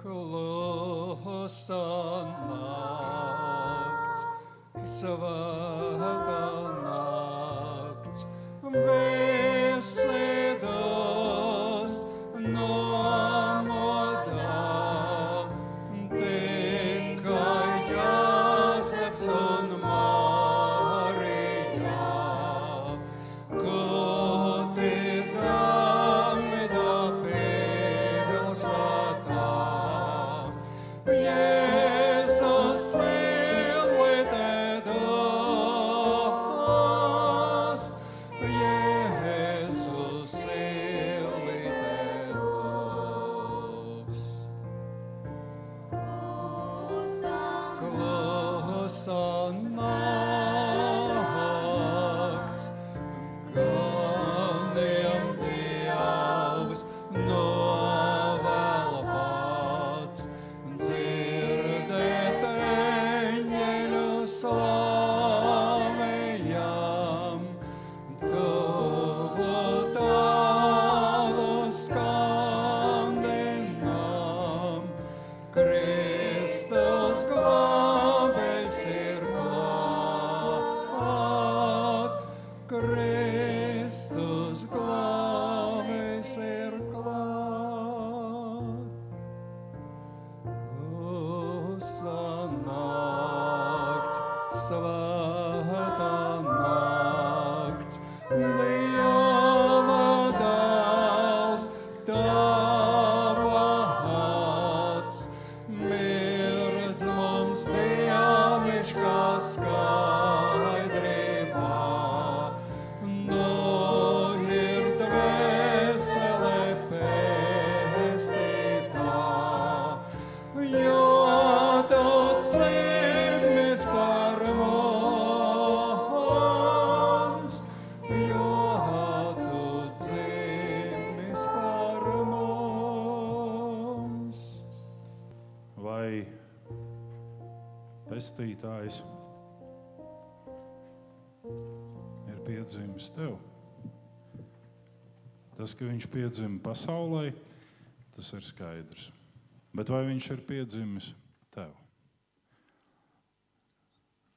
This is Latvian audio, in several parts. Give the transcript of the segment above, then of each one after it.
Kuluhusan nakt, svada nakt, piedzimis tev. Tas, ka viņš piedzima pasaulē, tas ir skaidrs. Bet vai viņš ir piedzimis tev?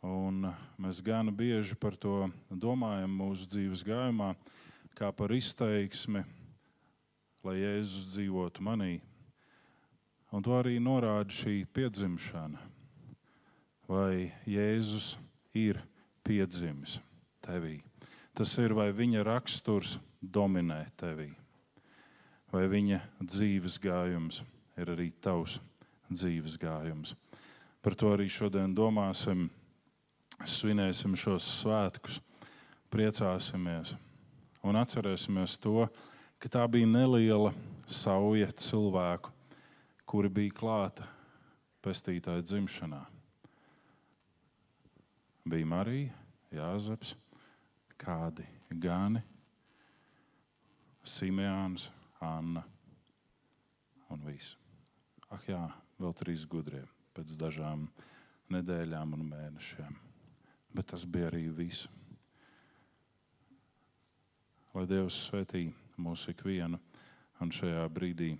Un mēs gan bieži par to domājam mūsu dzīves gājumā, kā par izteiksmi, lai Jēzus dzīvotu manī. Un to arī norāda šī piedzimšana. Vai Jēzus ir piedzimis tevī? Tas ir, vai viņa raksturs dominē tevī, vai viņa dzīves gājums ir arī tavs dzīves gājums. Par to arī šodien domāsim, svinēsim šos svētkus, priecāsimies un atcerēsimies to, ka tā bija neliela sauja cilvēku, kuri bija klāta pestītāja dzimšanā. Bija Marija, Jāzeps, kādi gani, Simēns, Anna un viss. Ah, jā, vēl trīs gudrie pēc dažām nedēļām un mēnešiem. Bet tas bija arī viss. Lai Dievs svētī mūsu ikvienu, un šajā brīdī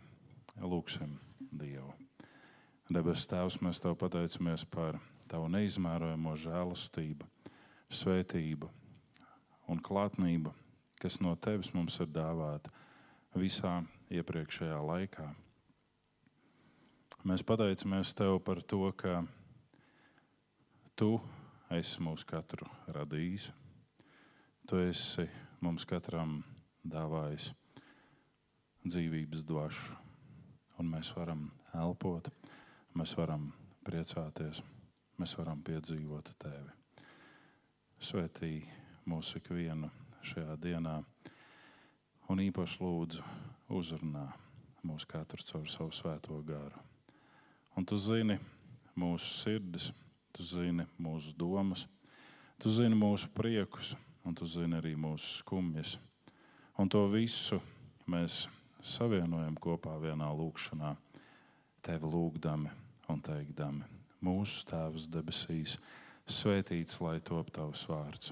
lūgsim Dievu. Debes Tēvs, mēs Tev pateicamies par Tavu neizmērojamo žēlastību, svētību un klātnību, kas no Tevis mums ir dāvāta visā iepriekšējā laikā. Mēs pateicamies Tev par to, ka Tu esi mūs katru radījis. Tu esi mums katram dāvājis dzīvības dvašu, un mēs varam elpot, mēs varam priecāties, mēs varam piedzīvot Tevi. Svētī mūsu ikvienu šajā dienā, un īpaši lūdzu uzrunā mūsu katru caur savu svēto garu. Un tu zini mūsu sirdis, tu zini mūsu domas, tu zini mūsu priekus, un tu zini arī mūsu skumjas. Un to visu mēs savienojam kopā vienā lūkšanā, tevi lūgdami un teikdami: Mūsu Tēvs debesīs, svētīts lai top tavs vārds,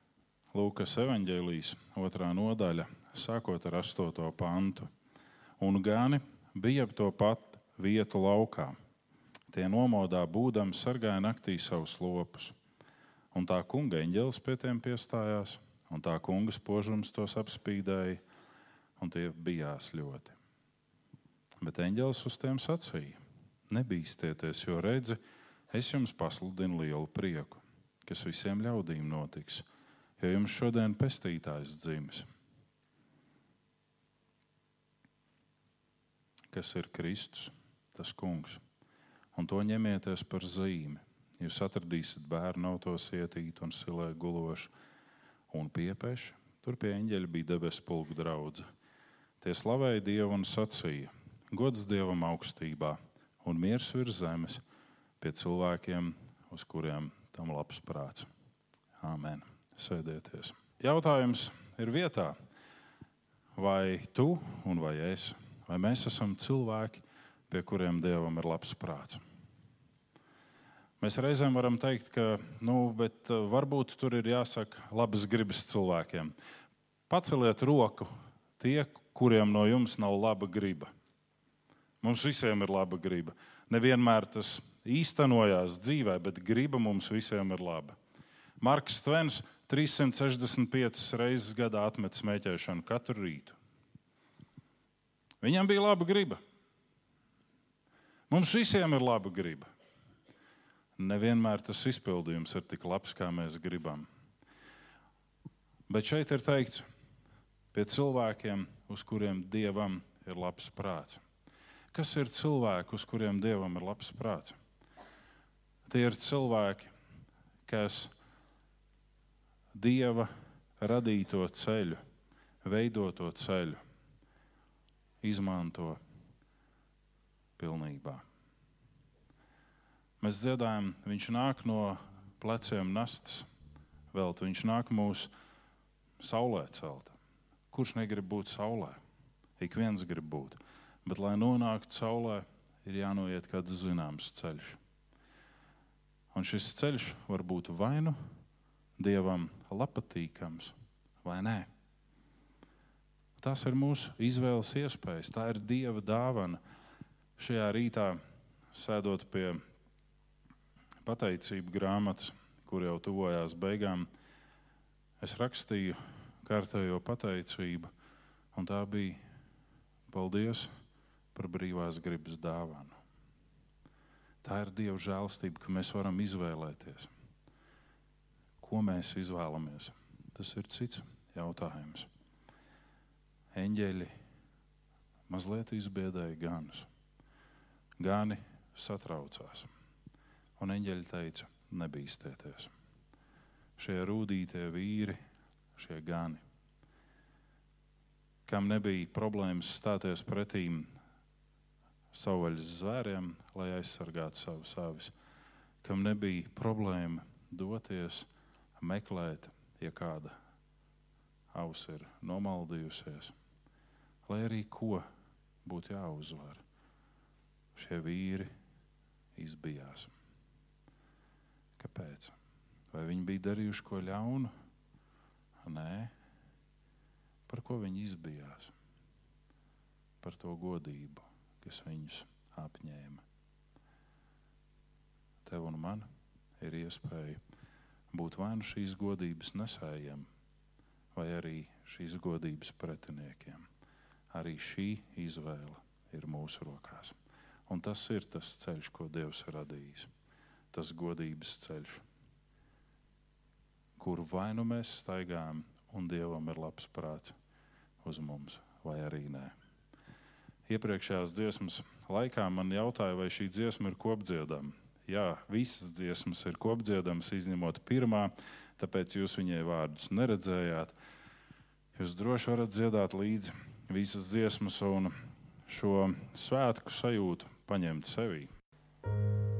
Lūkas evanģēlijas otrā nodaļa, sākot ar 8. pantu. Un gani bija ap to pat vietu laukā. Tie nomodā būdami sargāja naktī savus lopus. Un tā kunga eņģelis pie tiem piestājās, un tā kunga spožums tos apspīdēja, un tie bijās ļoti. Bet eņģelis uz tiem sacīja: Nebīsties, jo redzi, es jums pasludinu lielu prieku, kas visiem ļaudīm notiks jo jums šodien pestītājs dzimis. Kas ir Kristus, tas kungs, un to ņemieties par zīmi. Jūs atradīsiet bērnu autos ietīt un silē gulošu un piepeši. Tur pie eņģeļa bija debesu pulka draudzene. Tie slavēja Dievu un sacīja: Gods Dievam augstībā un miers virs zemes pie cilvēkiem, uz kuriem tam labs prāts. Āmen! Sēdieties. Jautājums ir vietā, vai tu un vai es, vai mēs esam cilvēki, pie kuriem Dievam ir labs prāts. Mēs reizēm varam teikt, ka nu, varbūt tur ir jāsaka labas gribas cilvēkiem. Paceliet roku tie, kuriem no jums nav laba griba. Mums visiem ir laba griba. Nevienmēr tas īstenojās dzīvē, bet griba mums visiem ir laba. Marks Tvens 365 reizes gadā atmet smēķēšanu katru rītu. Viņam bija laba griba. Mums visiem ir laba griba. Nevienmēr tas izpildījums ir tik labs, kā mēs gribam. Bet šeit ir teikts, pie cilvēkiem, uz kuriem dievam ir labs prāts. Kas ir cilvēki, uz kuriem dievam ir labs prāts? Tie ir cilvēki, kas ir Dieva radīto ceļu, veidoto ceļu, izmanto pilnībā. Mēs dziedājam, viņš nāk no pleciem nastas, vēl viņš nāk mūsu saulē celt. Kurš negrib būt saulē? Ik viens grib būt. Bet, lai nonāktu saulē, ir jānoiet kāds zināms ceļš. Un šis ceļš var būt vainu Dievam patīkams vai nē. Tas ir mūsu izvēles iespējas, tā ir Dieva dāvana. Šajā rītā, sēdot pie pateicību grāmatas, kur jau tuvojās beigām, es rakstīju kārtējo pateicību, un tā bija paldies par brīvās gribas dāvanu. Tā ir Dieva žēlstība, ka mēs varam izvēlēties ko mēs izvēlamies, tas ir cits jautājums. Eņģeļi mazliet izbiedēja ganus. Gani satraucās. Un eņģeļi teica: Nebīsties. Šie rūtītie vīri, šie gani, kam nebija problēmas stāties pretīm savvaļas zvēriem, lai aizsargātu savu savis, kam nebija problēma doties meklēt, ja kāda auss ir nomaldījusies, lai arī ko būtu jāuzvar. Šie vīri izbijās. Kāpēc? Vai viņi bija darījuši ko ļaunu? Nē, par ko viņi izbijās? Par to godību, kas viņus apņēma. Tev un man ir iespēja būt vai nu šīs godības nesējiem, vai arī šīs godības pretiniekiem. Arī šī izvēle ir mūsu rokās. Un tas ir tas ceļš, ko Dievs ir radījis. Tas godības ceļš, kuru vai nu mēs staigājam, un Dievam ir labs prāts uz mums, vai arī nē. Iepriekšējās dziesmas laikā man jautāja, vai šī dziesma ir kopdziedama Jā, visas dziesmas ir kopdziedamas, izņemot pirmā, tāpēc jūs viņai vārdus neredzējāt. Jūs droši varat dziedāt līdzi visas dziesmas un šo svētku sajūtu paņemt sevī. thank you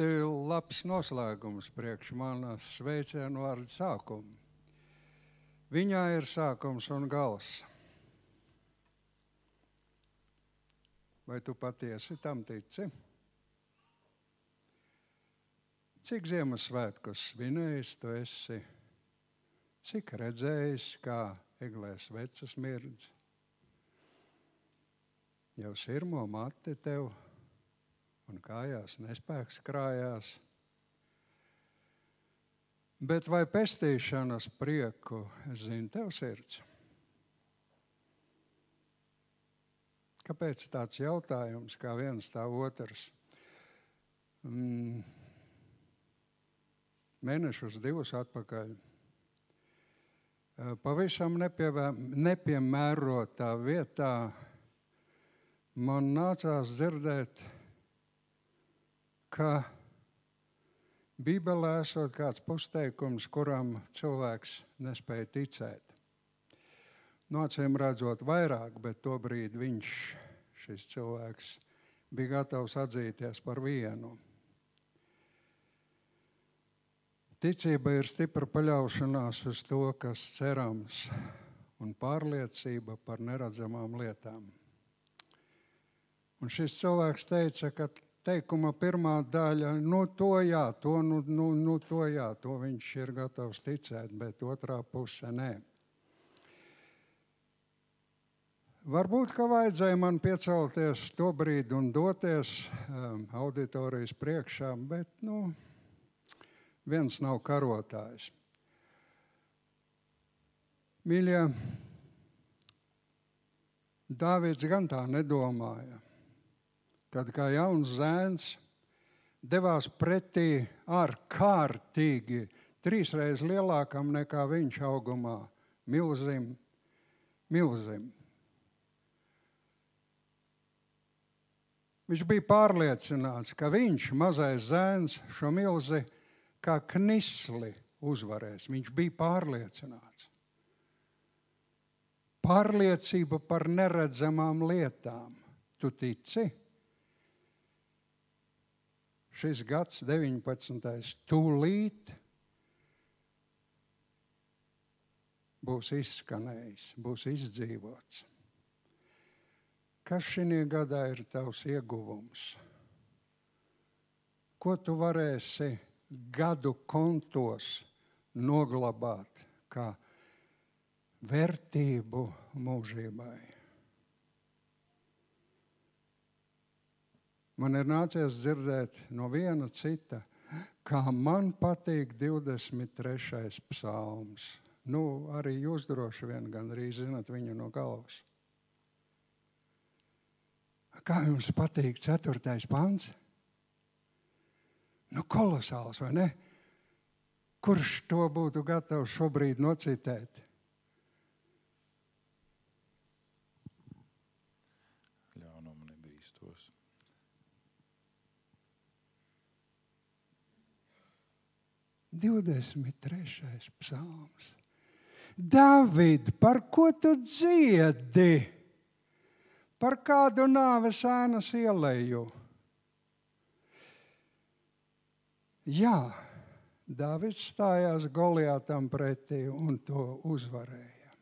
ļoti labs noslēgums priekš manas sveicienu vārdu sākuma. Viņā ir sākums un gals. Vai tu patiesi tam tici? Cik Ziemassvētkus svinējis, tu esi? Cik redzējis, kā eglēs vecas mirdz? Jau sirmo mati tevi un kājās nespēks krājās. Bet vai pestīšanas prieku zina tev sirds? Kāpēc tāds jautājums, kā viens tā otrs? Mm. Mēnešus, divus atpakaļ. Pavisam nepiemērotā vietā man nācās dzirdēt, ka Bībelē esot kāds pusteikums, kuram cilvēks nespēja ticēt. No acīm redzot, vairāk, bet tobrīd viņš, šis cilvēks, bija gatavs atzīties par vienu. Ticība ir stipra paļaušanās uz to, kas cerams, un pārliecība par neredzamām lietām. Un šis cilvēks teica, ka teikuma pirmā daļa, nu, to jā, to, nu, nu, nu, to jā, to viņš ir gatavs ticēt, bet otrā puse nē. Varbūt, ka vajadzēja man piecelties to brīdi un doties um, auditorijas priekšā, bet nu, viens nav karotājs. Mīļie, Dāvids gan tā nedomāja, kad kā jauns zēns devās pretī ar kārtīgi, trīsreiz lielākam nekā viņš augumā, milzim, milzim. Viņš bija pārliecināts, ka viņš, mazais zēns, šo milzi kā knisli uzvarēs. Viņš bija pārliecināts. Pārliecība par neredzamām lietām. Tu tici? Šis gads, 19. tūlīt būs izskanējis, būs izdzīvots. Kas šī gadā ir tavs ieguvums? Ko tu varēsi gadu kontos noglabāt kā vērtību mūžībai? Man ir nācies dzirdēt no viena cita, kā man patīk 23. psalms. Nu, arī jūs droši vien gandrīz zinat viņu no galvas. Kā jums patīk ceturtais pants? Nu, kolosāls, vai ne? Kurš to būtu gatavs šobrīd nocitēt? 23. psalms. David, par ko tu dziedi? Par kādu nāves ēnas ielēju? Jā, Dāvids stājās Goliātam pretī un to uzvarēja.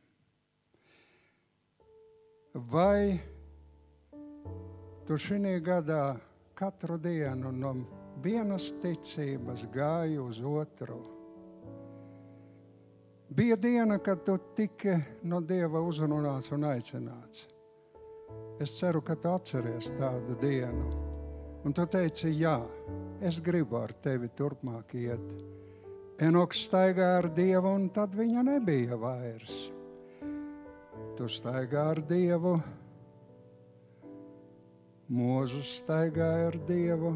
Vai tu šī gadā katru dienu no vienas ticības gāji uz otru? Bija diena, kad tu tiki no Dieva uzrunāts un aicināts. Es ceru, ka tu atceries tādu dienu. Un tu teici, jā, es gribu ar tevi turpmāk iet. Enoks staigāja ar Dievu, un tad viņa nebija vairs. Tu staigā ar Dievu, Mūzus staigāja ar Dievu,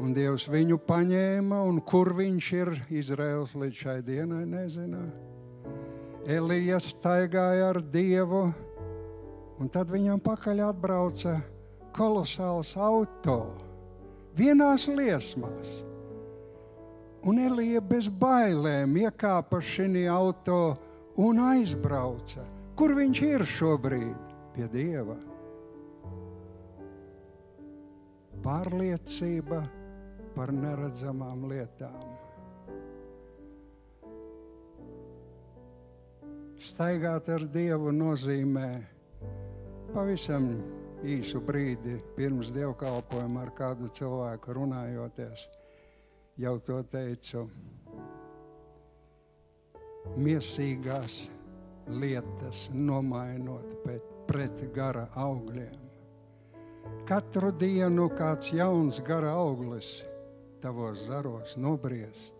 un Dievs viņu paņēma, un kur viņš ir Izraels līdz šai dienai nezina. Elija staigāja ar Dievu, un tad viņam pakaļ atbrauca kolosāls auto vienās liesmās. Un Elija bez bailēm iekāpa šajā auto un aizbrauca. Kur viņš ir šobrīd? Pie Dieva. Pārliecība par neredzamām lietām. Staigāt ar Dievu nozīmē pavisam īsu brīdi pirms dievkalpojuma ar kādu cilvēku runājoties. Jau to teicu, miesīgās lietas nomainot pret, pret gara augļiem. katru dienu kāds jauns gara auglis tavos zaros nobriest.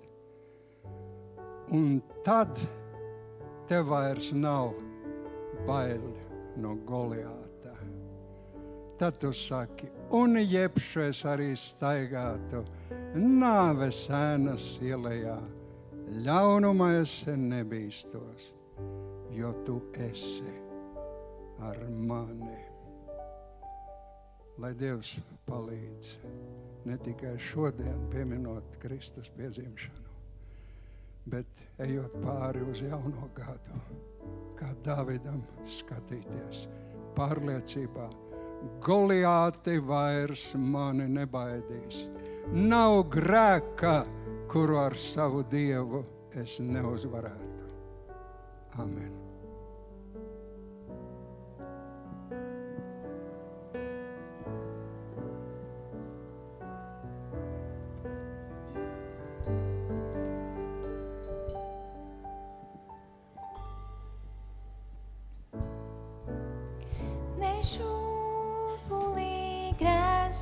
Un tad tev vairs nav bail no Goliāta. Tad tu saki, un jebšu es arī staigātu nāves ēnas ielā. Ļaunumā es nebīstos, jo tu esi ar mani. Lai Dievs palīdz ne tikai šodien pieminot Kristus piedzimšanu, bet ejot pāri uz jauno gadu, kā Dāvidam skatīties pārliecībā. Goliāti vairs mani nebaidīs. Nav grēka, kuru ar savu dievu es neuzvarētu. Amen.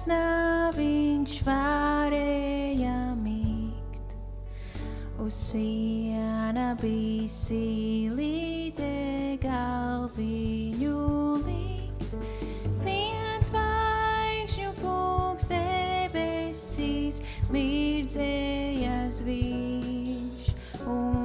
Grēsnā viņš varēja mīkt. Uz siena bija silīte galviņu likt. Viens baigšņu pūks debesīs mirdzējas viņš un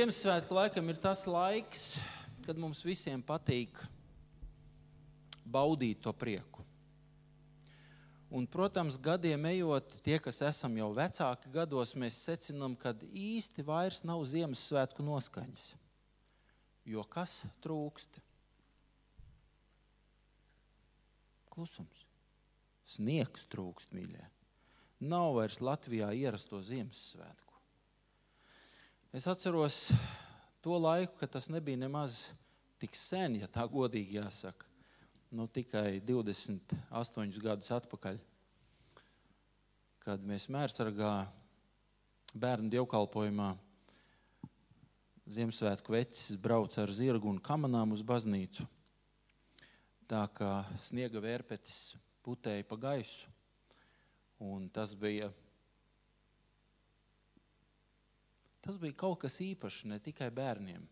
Ziemassvētku laikam ir tas laiks, kad mums visiem patīk baudīt to prieku. Un, protams, gadiem ejot, tie, kas esam jau vecāki gados, mēs secinām, ka īsti vairs nav Ziemassvētku noskaņas. Jo kas trūkst? Klusums. Sniegs trūkst, mīļie. Nav vairs Latvijā ierasto Ziemassvētku. Es atceros to laiku, kad tas nebija nemaz tik sen, ja tā godīgi jāsaka. Nu, tikai 28 gadus atpakaļ. kad mēs mērsargā bērnu dievkalpojumā Ziemassvētku vecis brauc ar zirgu un kamanām uz baznīcu. Tā kā sniega vērpetis putēja pa gaisu. Un tas bija, tas bija kaut kas īpašs ne tikai bērniem.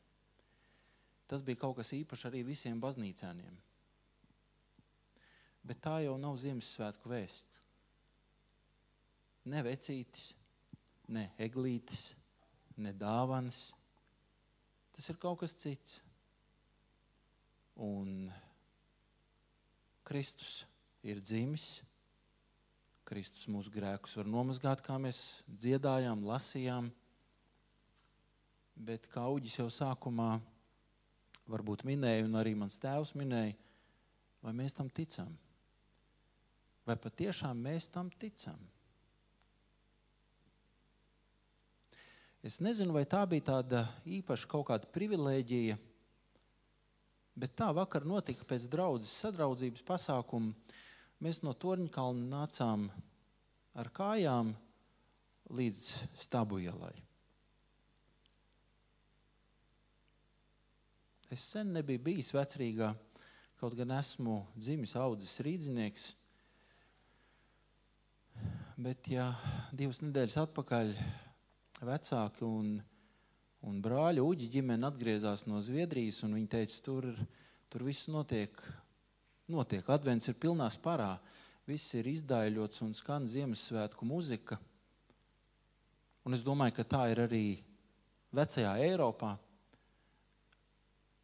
Tas bija kaut kas īpašs arī visiem baznīcēniem. Bet tā jau nav Ziemassvētku vēsts. Ne vecītis, ne eglītis, ne dāvanas. Tas ir kaut kas cits. Un Kristus ir dzimis. Kristus mūsu grēkus var nomazgāt, kā mēs dziedājām, lasījām. Bet kā Uģis jau sākumā varbūt minēja, un arī mans tēvs minēja, vai mēs tam ticam? Vai patiešām mēs tam ticam? Es nezinu, vai tā bija tāda īpaša kaut kāda privilēģija, bet tā vakar notika pēc draudzes sadraudzības pasākuma. Mēs no Torņkalna nācām ar kājām līdz Stabu ielai. Es sen nebiju bijis vecrīgā, kaut gan esmu dzimis audzis rīdzinieks. Bet, ja divas nedēļas atpakaļ vecāki un, un brāļi Uģi ģimene atgriezās no Zviedrijas, un viņi teica, tur, tur viss notiek, notiek. Advents ir pilnā sparā, viss ir izdaiļots un skan Ziemassvētku muzika. Un es domāju, ka tā ir arī vecajā Eiropā.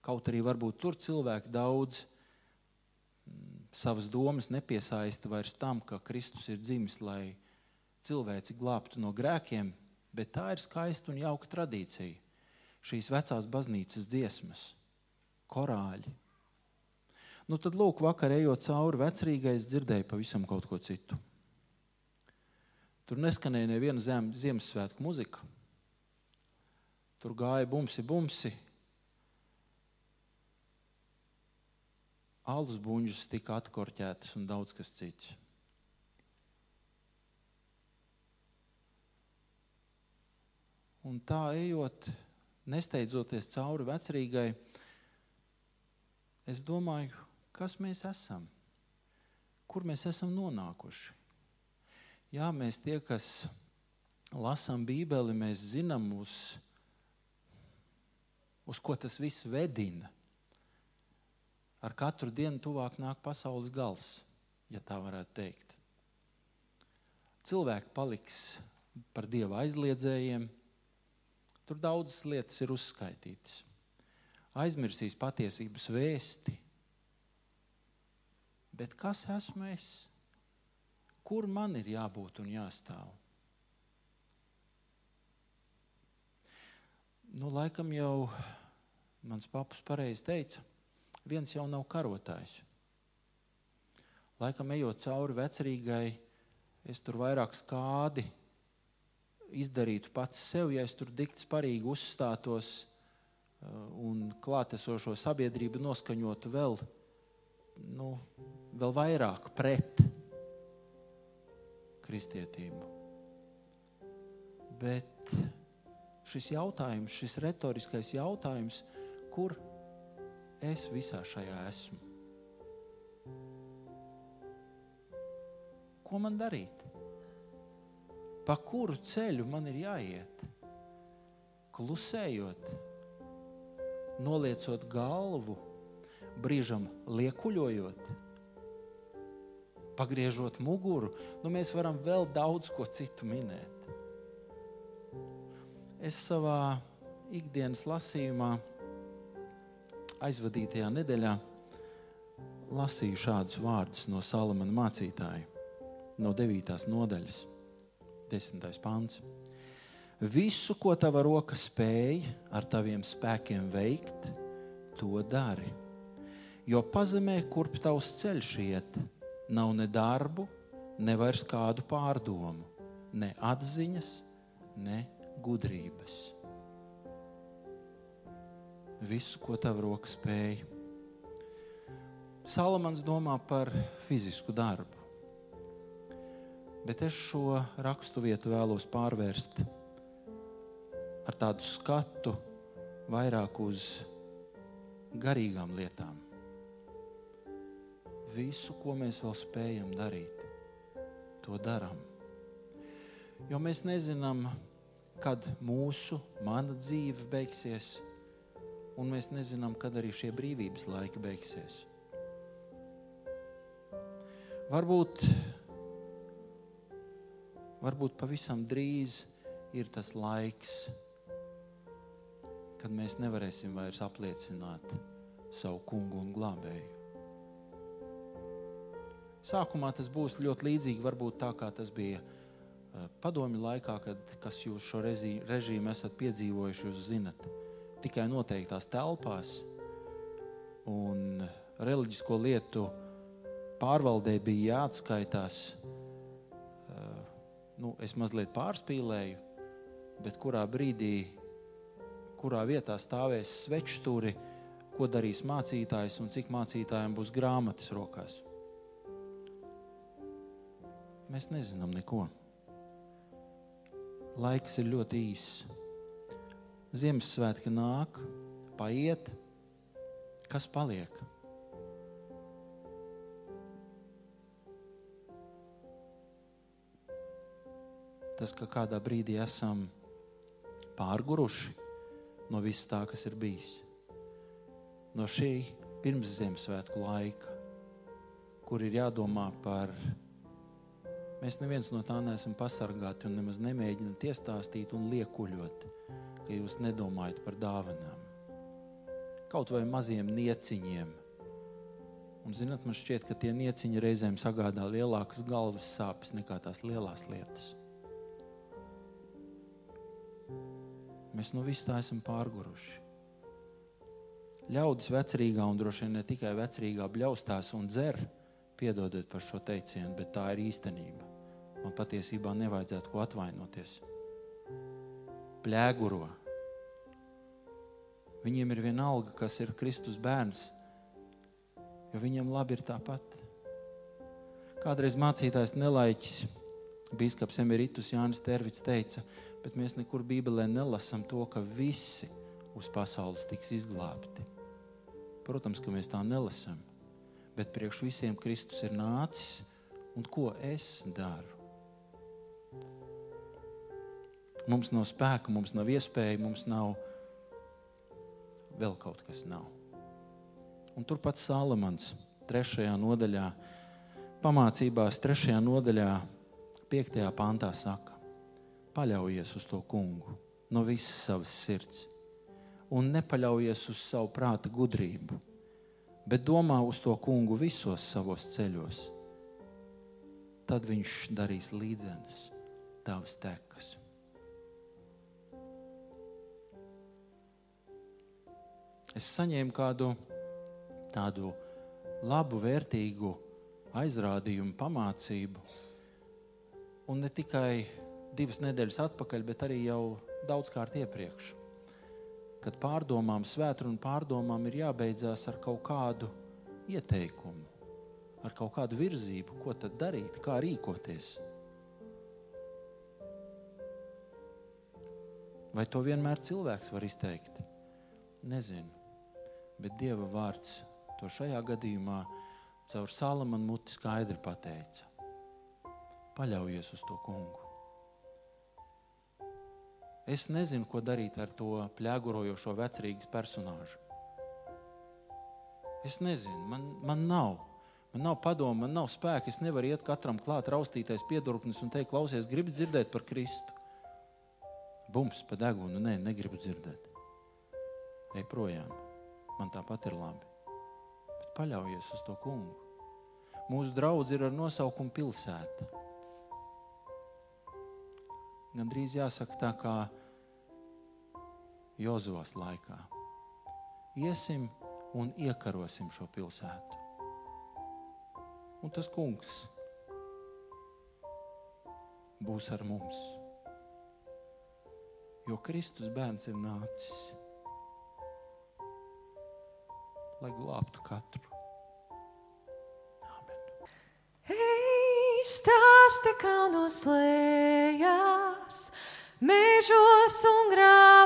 Kaut arī varbūt tur cilvēki daudz mm, savas domas nepiesaista vairs tam, ka Kristus ir dzimis, lai cilvēci glābtu no grēkiem, bet tā ir skaista un jauka tradīcija. Šīs vecās baznīcas dziesmas, korāļi. Nu, tad, lūk, vakar ejot cauri vecrīgai, es dzirdēju pavisam kaut ko citu. Tur neskanēja neviena Ziemassvētku muzika. Tur gāja bumsi, bumsi. Alus buļbuļs tika atkorķētas un daudz kas cits. Un tā ejot, nesteidzoties cauri vecrīgai, es domāju, kas mēs esam, kur mēs esam nonākuši. Jā, mēs tie, kas lasām Bībeli, mēs zinām, uz, uz ko tas viss vedina. Ar katru dienu tuvāk nāk pasaules gals, ja tā varētu teikt. Cilvēki paliks par dieva aizliedzējiem, Tur daudzas lietas ir uzskaitītas. Aizmirsīs patiesības vēsti. Bet kas esmu es? Kur man ir jābūt un jāstāv? Nu, laikam jau mans paps pareizi teica, viens jau nav karotājs. Laikam ejot cauri vecrīgai, es tur vairāk skādi izdarītu pats sev, ja es tur dikti sparīgi uzstātos uh, un klātesošo sabiedrību noskaņotu vēl, nu, vēl vairāk pret kristietību. Bet šis jautājums, šis retoriskais jautājums, kur es visā šajā esmu? Ko man darīt? pa kuru ceļu man ir jāiet. Klusējot, noliecot galvu, brīžam liekuļojot, pagriežot muguru, nu mēs varam vēl daudz ko citu minēt. Es savā ikdienas lasījumā, aizvadītajā nedēļā, lasīju šādus vārdus no Salamana mācītāja, no 9. nodaļas. Desmitais pāns. Visu, ko tava roka spēj ar taviem spēkiem veikt, to dari. Jo pazemē, kurp tavs ceļš iet, nav ne darbu, ne vairs kādu pārdomu, ne atziņas, ne gudrības. Visu, ko tava roka spēj. Salamans domā par fizisku darbu Bet es šo rakstu vietu vēlos pārvērst ar tādu skatu vairāk uz garīgām lietām. Visu, ko mēs vēl spējam darīt, to darām. Jo mēs nezinām, kad mūsu, mana dzīve beigsies, un mēs nezinām, kad arī šie brīvības laiki beigsies. Varbūt, varbūt pavisam drīz ir tas laiks, kad mēs nevarēsim vairs apliecināt savu kungu un glābēju. Sākumā tas būs ļoti līdzīgi, varbūt tā kā tas bija eh, padomju laikā, kad kas jūs šo režī, režīmu esat piedzīvojuši, jūs zinat, tikai noteiktās telpās un reliģisko lietu pārvaldē bija jāatskaitās. Eh, Nu, es mazliet pārspīlēju, bet kurā brīdī, kurā vietā stāvēs svečturi, ko darīs mācītājs un cik mācītājiem būs grāmatas rokās. Mēs nezinām neko. Laiks ir ļoti īss. Ziemassvētki nāk, paiet, kas paliek? Tas, ka kādā brīdī esam pārguruši no viss tā, kas ir bijis. No šī pirms Ziemassvētku laika, kur ir jādomā par Mēs neviens no tā neesam pasargāti un nemaz nemēģinām iestāstīt un liekuļot, ka jūs nedomājat par dāvanām. Kaut vai maziem nieciņiem. Un, zinot, man šķiet, ka tie nieciņi reizēm sagādā lielākas galvas sāpes nekā tās lielās lietas. Mēs no vis tā esam pārguruši. Ļaudis vecrīgā un droši vien ne tikai vecrīgā bļaustās un dzer, piedodiet par šo teicienu, bet tā ir īstenība. Man patiesībā nevajadzētu ko atvainoties. Plēguro. Viņiem ir vienalga, kas ir Kristus bērns, jo viņiem labi ir tāpat. Kādreiz mācītājs nelaiķis, biskups Emeritus Jānis Tervits teica, bet mēs nekur Bībelē nelasām to, ka visi uz pasaules tiks izglābti. Protams, ka mēs tā nelasām, bet priekš visiem Kristus ir nācis, un ko es daru? Mums nav spēka, mums nav iespēja, mums nav vēl kaut kas. Nav. Un turpat Salamans, 3. nodaļā, pamācībās, 3. nodaļā, 5. pantā saka: Paļaujies uz to kungu no visas savas sirds un nepaļaujies uz savu prāta gudrību, bet domā uz to kungu visos savos ceļos. Tad viņš darīs līdzenas tavas tekas. Es saņēmu kādu tādu labu, vērtīgu aizrādījumu, pamācību. Un ne tikai divas nedēļas atpakaļ, bet arī jau daudzkārt iepriekš. Kad pārdomām, svētru pārdomām ir jābeidzās ar kaut kādu ieteikumu, ar kaut kādu virzību, ko tad darīt, kā rīkoties. Vai to vienmēr cilvēks var izteikt? Nezinu bet Dieva vārds to šajā gadījumā caur Salamanu muti skaidri pateica. Paļaujies uz to kungu. Es nezinu, ko darīt ar to plēgurojošo vecrīgas personāžu. Es nezinu, man, man nav. Man nav padomu, man nav spēka. Es nevaru iet katram klāt, raustīties piedurknis un teikt, klausies, gribi dzirdēt par Kristu. Bums pa degunu, nē, negribu dzirdēt. Ej projām man tāpat ir labi. Bet paļaujies uz to kungu. Mūsu draugs ir ar nosaukumu pilsēta. Gan drīz jāsaka tā kā Jozovas laikā. Iesim un iekarosim šo pilsētu. Un tas kungs būs ar mums. Jo Kristus bērns ir nācis lai glābtu katru. Amen. Hey, stāst te kalnos lejās, mežos un grāvās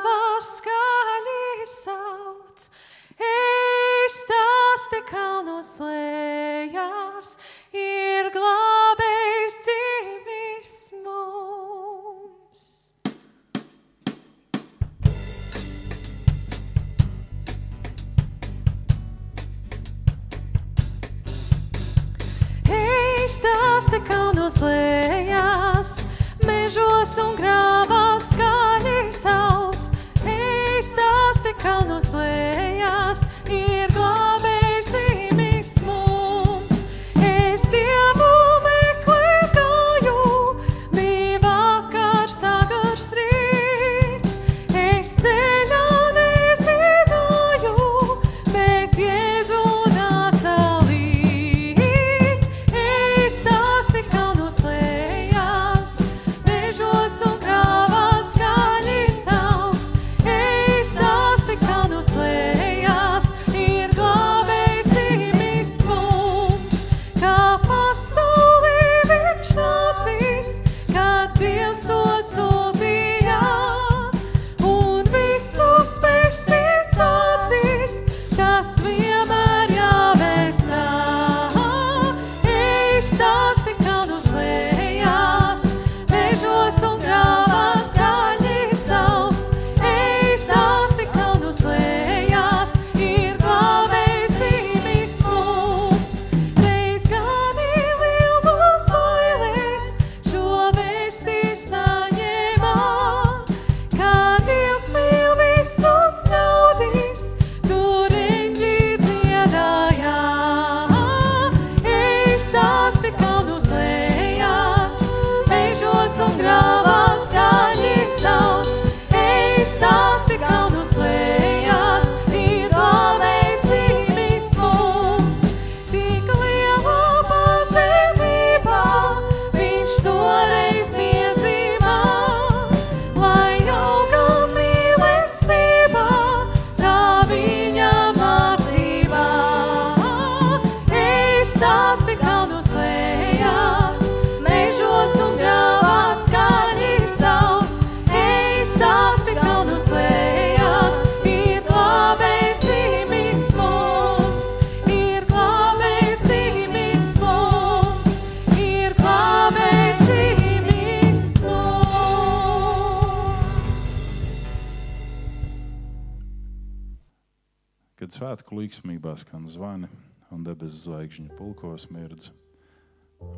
skan zvani un debesu zvaigžņu pulkos mirdz,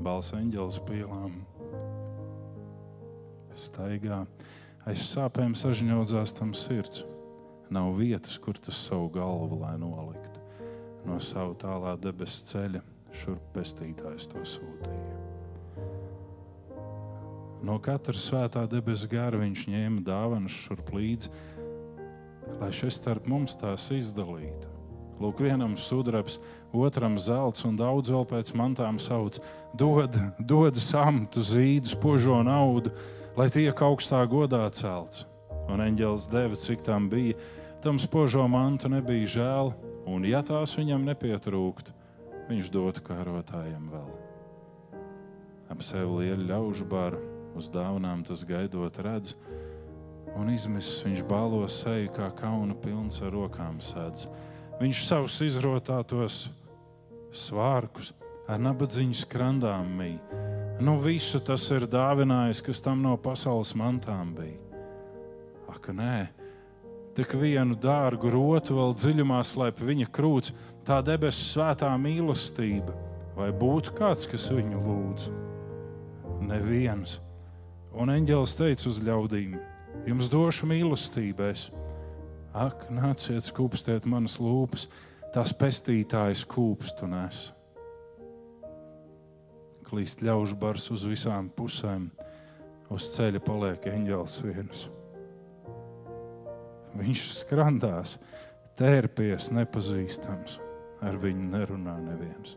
balss eņģelis pielām staigā, aiz sāpēm sažņaudzās tam sirds. Nav vietas, kur tas savu galvu lai noliktu. No savu tālā debesu ceļa šurp pestītājs to sūtīja. No katra svētā debesu gara viņš ņēma dāvanas šurp līdzi, lai šis starp mums tās izdalītu. Lūk, vienam sudrabs, otram zelts un daudz vēl pēc mantām sauc: dod, dod samtu, zīdu, spožo naudu, lai tiek augstā godā celts. Un eņģēlis deva, cik tam bija, tam spožo mantu nebija žēl, un ja tās viņam nepietrūktu, viņš dotu kārotājiem vēl. Ap sevi lielu ļaužu baru, uz dāvanām tas gaidot redz, un izmisis viņš bālo seju, kā kauna pilns ar rokām sēdz. Viņš savus izrotātos svārkus ar nabadzīņu skrandām mīja. Nu, visu tas ir dāvinājis, kas tam no pasaules mantām bija. Ak, nē, tik vienu dārgu rotu vēl dziļumā slēp viņa krūts, tā debesu svētā mīlestība. Vai būtu kāds, kas viņu lūdz? Neviens. Un eņģēlis teica uz ļaudīm: Jums došu mīlestības. Ak, nāciet, skūpstiet manas lūpas, tās pestītājas kūpstu nes. Klīst ļaužu bars uz visām pusēm, uz ceļa paliek eņģēlis viens. Viņš skrandās, tērpies nepazīstams, ar viņu nerunā neviens.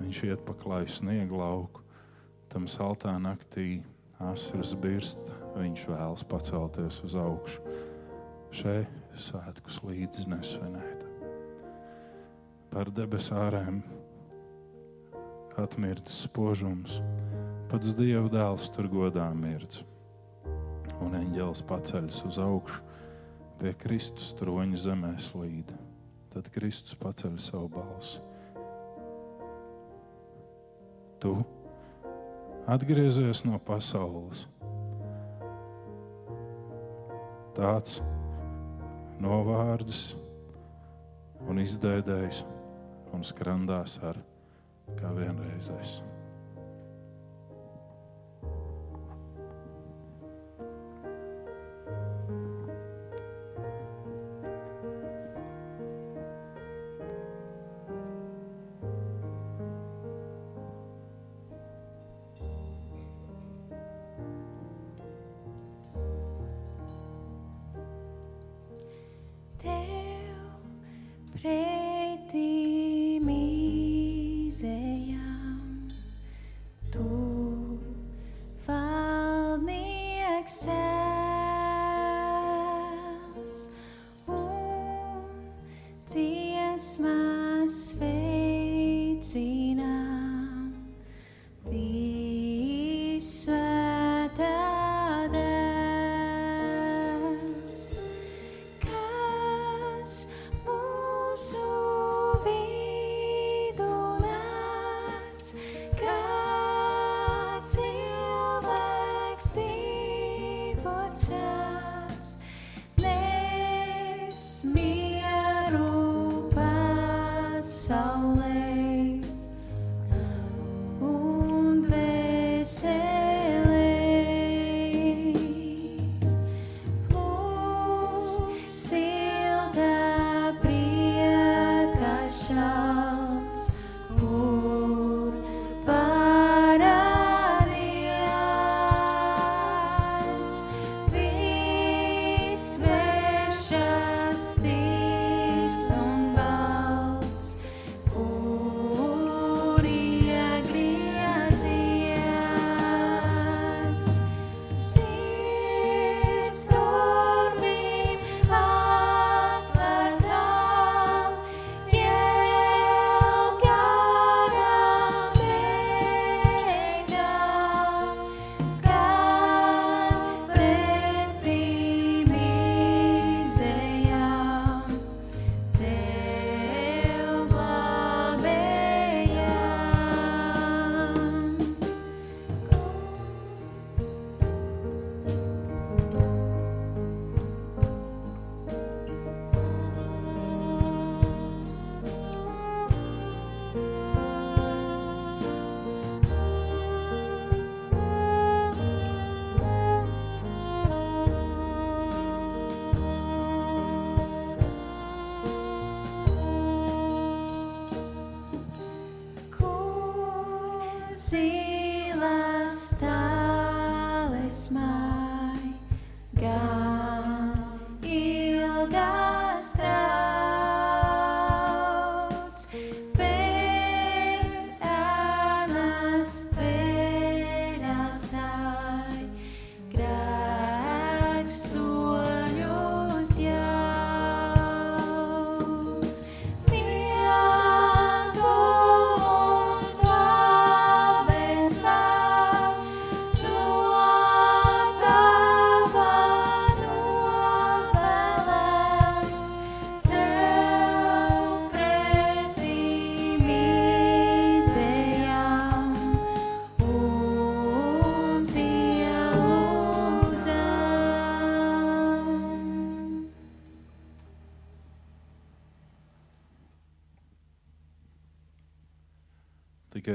Viņš iet pa klaju sniegu lauku, tam saltā naktī asaras birst, viņš vēlas pacelties uz augšu šeit svētkus līdzi nesvinēt. Par debesārēm atmirts spožums, Pats Dieva dēls tur godā mirdz, un eņģēlis paceļas uz augšu pie Kristus troņa zemē slīd. Tad Kristus paceļ savu balsi. Tu atgriezies no pasaules. Tāds novārds un izdēdējis un skrandās ar kā vienreizējs.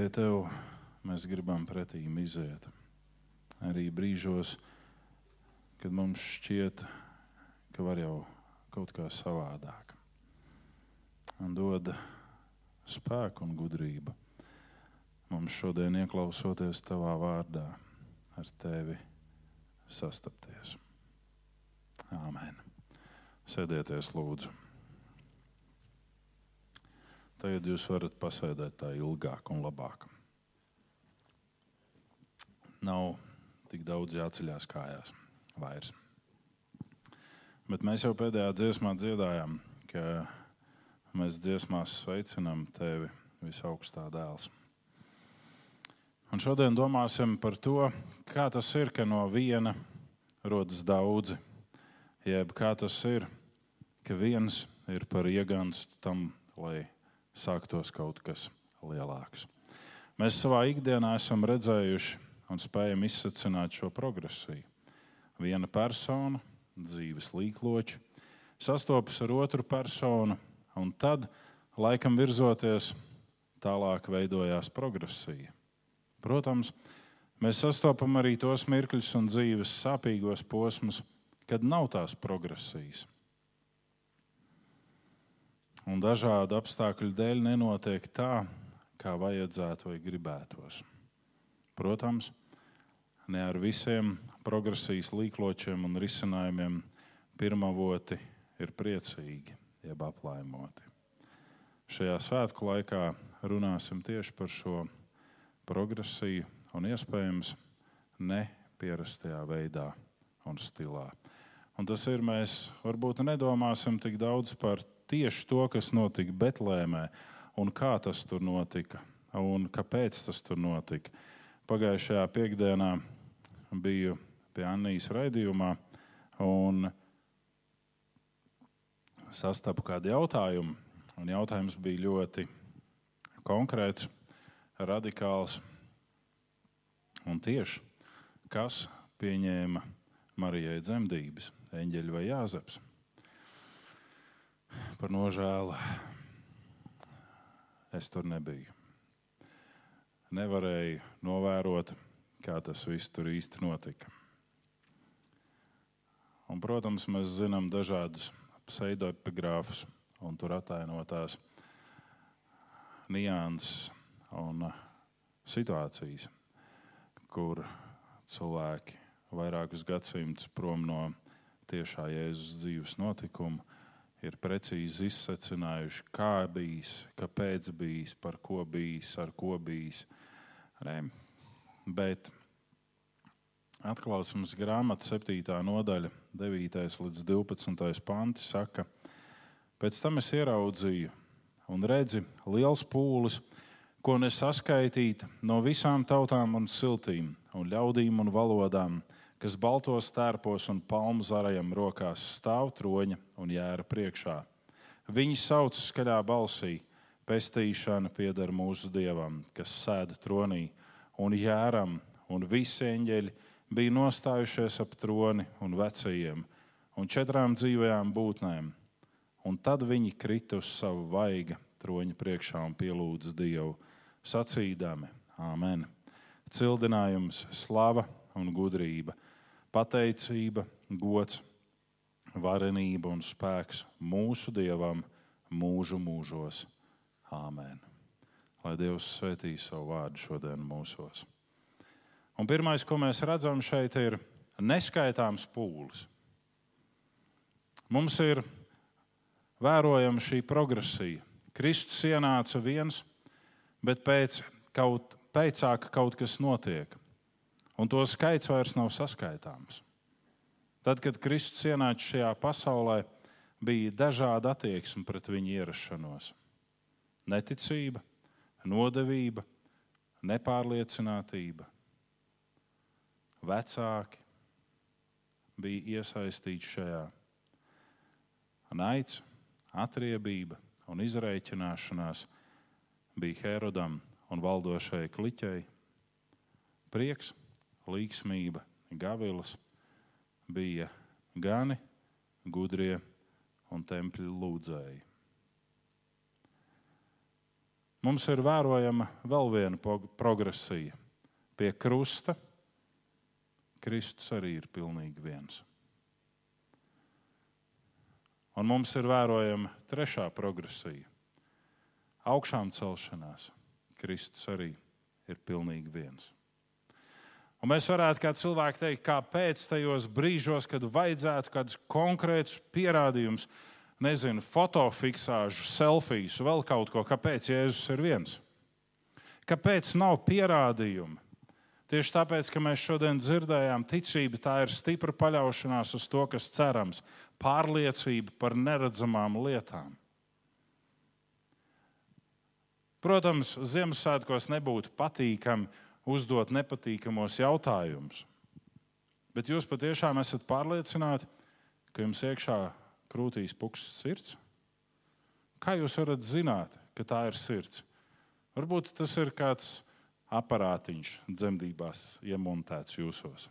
Tikai tev mēs gribam pretī iziet. Arī brīžos, kad mums šķiet, ka var jau kaut kā savādāk. Un dod spēku un gudrību. Mums šodien ieklausoties tavā vārdā, ar tevi sastapties. Āmen. Sēdieties, lūdzu. Tagad jūs varat pasēdēt tā ilgāk un labāk. Nav tik daudz jāceļās kājās vairs. Bet mēs jau pēdējā dziesmā dziedājām, ka mēs dziesmās sveicinām tevi visaugstā dēls. Un šodien domāsim par to, kā tas ir, ka no viena rodas daudzi. Jeb kā tas ir, ka viens ir par iegānstu tam, lai sāktos kaut kas lielāks. Mēs savā ikdienā esam redzējuši un spējam izsacināt šo progresiju. Viena persona, dzīves līkloči, sastopas ar otru personu, un tad, laikam virzoties, tālāk veidojās progresija. Protams, mēs sastopam arī tos mirkļus un dzīves sāpīgos posmus, kad nav tās progresijas. Un dažādu apstākļu dēļ nenotiek tā, kā vajadzētu vai gribētos. Protams, ne ar visiem progresijas līkločiem un risinājumiem pirmavoti ir priecīgi, jeb aplaimoti. Šajā svētku laikā runāsim tieši par šo progresiju un iespējams nepierastajā veidā un stilā. Un tas ir, mēs varbūt nedomāsim tik daudz par tieši to, kas notika Betlēmē un kā tas tur notika un kāpēc tas tur notika. Pagājušajā piekdienā biju pie Annijas raidījumā un sastapu kādu jautājumu. Un jautājums bija ļoti konkrēts, radikāls un tieši. Kas pieņēma Marijai dzemdības, eņģeļa vai jāzeps? Par nožēlu es tur nebiju. Nevarēju novērot, kā tas viss tur īsti notika. Un, protams, mēs zinām dažādus pseidoepigrāfus un tur attēlotās nianses un situācijas, kur cilvēki vairākus gadsimtus prom no tiešā Jēzus dzīves notikuma ir precīzi izsacinājuši, kā bijis, kāpēc bijis, par ko bijis, ar ko bijis. Ne? Bet atklāsmes grāmatas 7. nodaļa, 9. līdz 12. panti saka, pēc tam es ieraudzīju un redzi liels pūlis, ko nesaskaitīt no visām tautām un siltīm, un ļaudīm un valodām kas baltos tērpos un palmu zarajam rokās stāv troņa un jēra priekšā. Viņi sauc skaļā balsī: Pestīšana pieder mūsu dievam, kas sēda tronī, un jēram, un visi eņģeļi bija nostājušies ap troni un vecajiem, un četrām dzīvajām būtnēm. Un tad viņi krita uz savu vaiga troņa priekšā un pielūdza Dievu, sacīdami: Āmen! Cildinājums, slava un gudrība, pateicība, gods, varenība un spēks mūsu Dievam mūžu mūžos. Āmen. Lai Dievs svētī savu vārdu šodien mūsos. Un pirmais, ko mēs redzam šeit, ir neskaitāms pūlis. Mums ir vērojama šī progresija. Kristus ienāca viens, bet pēc kaut, pēcāk kaut kas notiek un to skaits vairs nav saskaitāms. Tad, kad Kristus ienāca šajā pasaulē, bija dažāda attieksme pret viņa ierašanos. Neticība, nodevība, nepārliecinātība. Vecāki bija iesaistīti šajā. Naids, atriebība un izreikināšanās bija Herodam un valdošai kliķei. Prieks līksmība, gavilas bija gani, gudrie un tempļa lūdzēji. Mums ir vērojama vēl viena progresija. Pie krusta Kristus arī ir pilnīgi viens. Un mums ir vērojama trešā progresija. Augšām celšanās Kristus arī ir pilnīgi viens. Un mēs varētu kā cilvēki teikt, kāpēc tajos brīžos, kad vajadzētu kādus konkrētus pierādījumus, nezinu, fotofiksāžu, selfijas, vēl kaut ko, kāpēc Jēzus ir viens? Kāpēc nav pierādījumu? Tieši tāpēc, ka mēs šodien dzirdējām, ticība tā ir stipra paļaušanās uz to, kas cerams, pārliecība par neredzamām lietām. Protams, Ziemassvētkos nebūtu patīkami uzdot nepatīkamos jautājumus. Bet jūs patiešām esat pārliecināti, ka jums iekšā krūtīs pukšs sirds? Kā jūs varat zināt, ka tā ir sirds? Varbūt tas ir kāds aparātiņš dzemdībās iemontēts jūsos.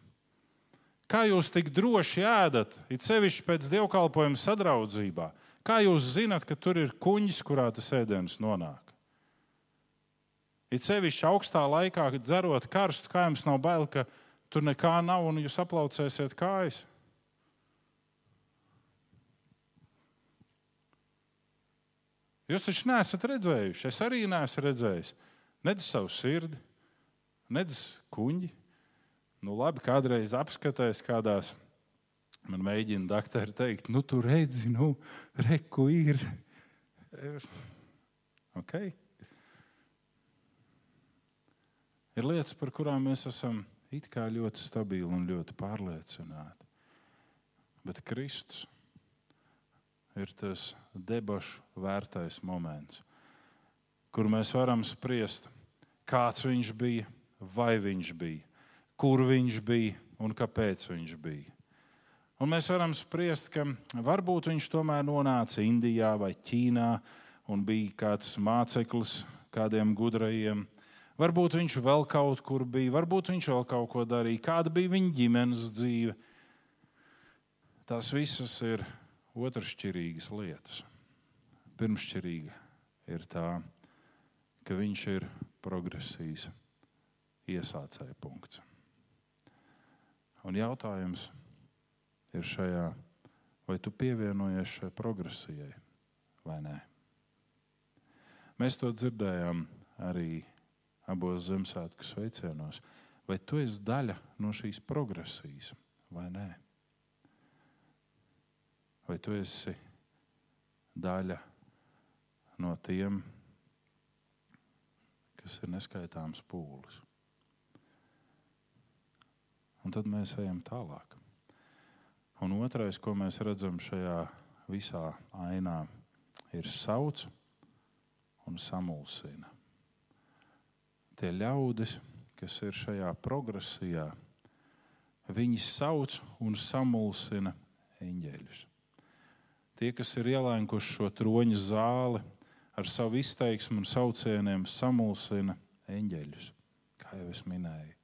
Kā jūs tik droši ēdat, it sevišķi pēc dievkalpojuma sadraudzībā? Kā jūs zinat, ka tur ir kuņģis, kurā tas ēdiens nonāk? It sevišķi augstā laikā, kad dzerot karstu, kā jums nav bail, ka tur nekā nav un jūs aplaucēsiet kājas? Jūs taču neesat redzējuši, es arī neesmu redzējis. Nedz savu sirdi, nedz kuņģi. Nu, labi, kādreiz apskatēs kādās. Man mēģina doktori teikt, nu, tu redzi, nu, reku ir. Okay. Ir lietas, par kurām mēs esam it kā ļoti stabili un ļoti pārliecināti. Bet Kristus ir tas debašu vērtais moments, kur mēs varam spriest, kāds viņš bija, vai viņš bija kur viņš bija un kāpēc viņš bija. Un mēs varam spriest, ka varbūt viņš tomēr nonāca Indijā vai Ķīnā un bija kāds māceklis kādiem gudrajiem. Varbūt viņš vēl kaut kur bija, varbūt viņš vēl kaut ko darīja, kāda bija viņa ģimenes dzīve. Tās visas ir otršķirīgas lietas. Pirmšķirīga ir tā, ka viņš ir progresīvs iesācēja punkts. Un jautājums ir šajā, vai tu pievienojies šai progresijai vai nē. Mēs to dzirdējām arī abos Ziemassvētku sveicienos. Vai tu esi daļa no šīs progresijas vai nē? Vai tu esi daļa no tiem, kas ir neskaitāms pūlis? un tad mēs ejam tālāk. Un otrais, ko mēs redzam šajā visā ainā, ir sauc un samulsina. Tie ļaudis, kas ir šajā progresijā, viņi sauc un samulsina eņģeļus. Tie, kas ir ielēkuši šo troņa zāli ar savu izteiksmu un saucieniem, samulsina eņģeļus, kā jau es minēju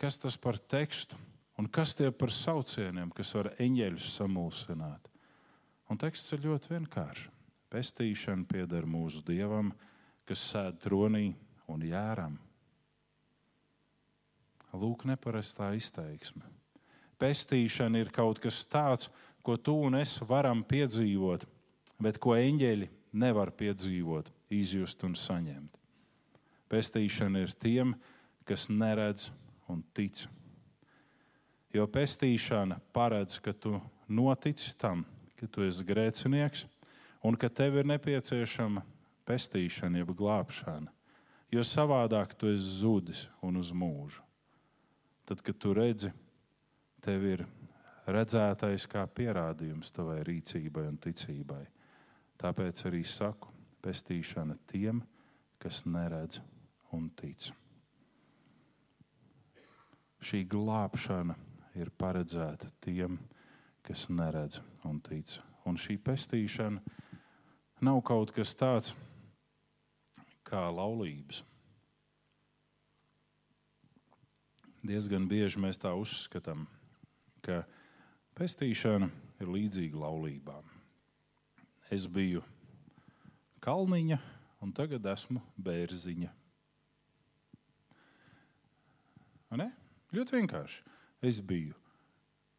kas tas par tekstu un kas tie par saucieniem, kas var eņģeļus samulsināt. Un teksts ir ļoti vienkāršs. Pestīšana pieder mūsu dievam, kas sēž tronī un jēram. Lūk, neparastā izteiksme. Pestīšana ir kaut kas tāds, ko tu un es varam piedzīvot, bet ko eņģeļi nevar piedzīvot, izjust un saņemt. Pestīšana ir tiem, kas neredz un tic. Jo pestīšana paredz, ka tu notici tam, ka tu esi grēcinieks un ka tev ir nepieciešama pestīšana, jeb glābšana. Jo savādāk tu esi zudis un uz mūžu. Tad, kad tu redzi, tev ir redzētais kā pierādījums tavai rīcībai un ticībai. Tāpēc arī saku, pestīšana tiem, kas neredz un tic šī glābšana ir paredzēta tiem, kas neredz un tic. Un šī pestīšana nav kaut kas tāds kā laulības. Diezgan bieži mēs tā uzskatām, ka pestīšana ir līdzīga laulībām. Es biju kalniņa, un tagad esmu bērziņa. Ne? Ļoti vienkārši. Es biju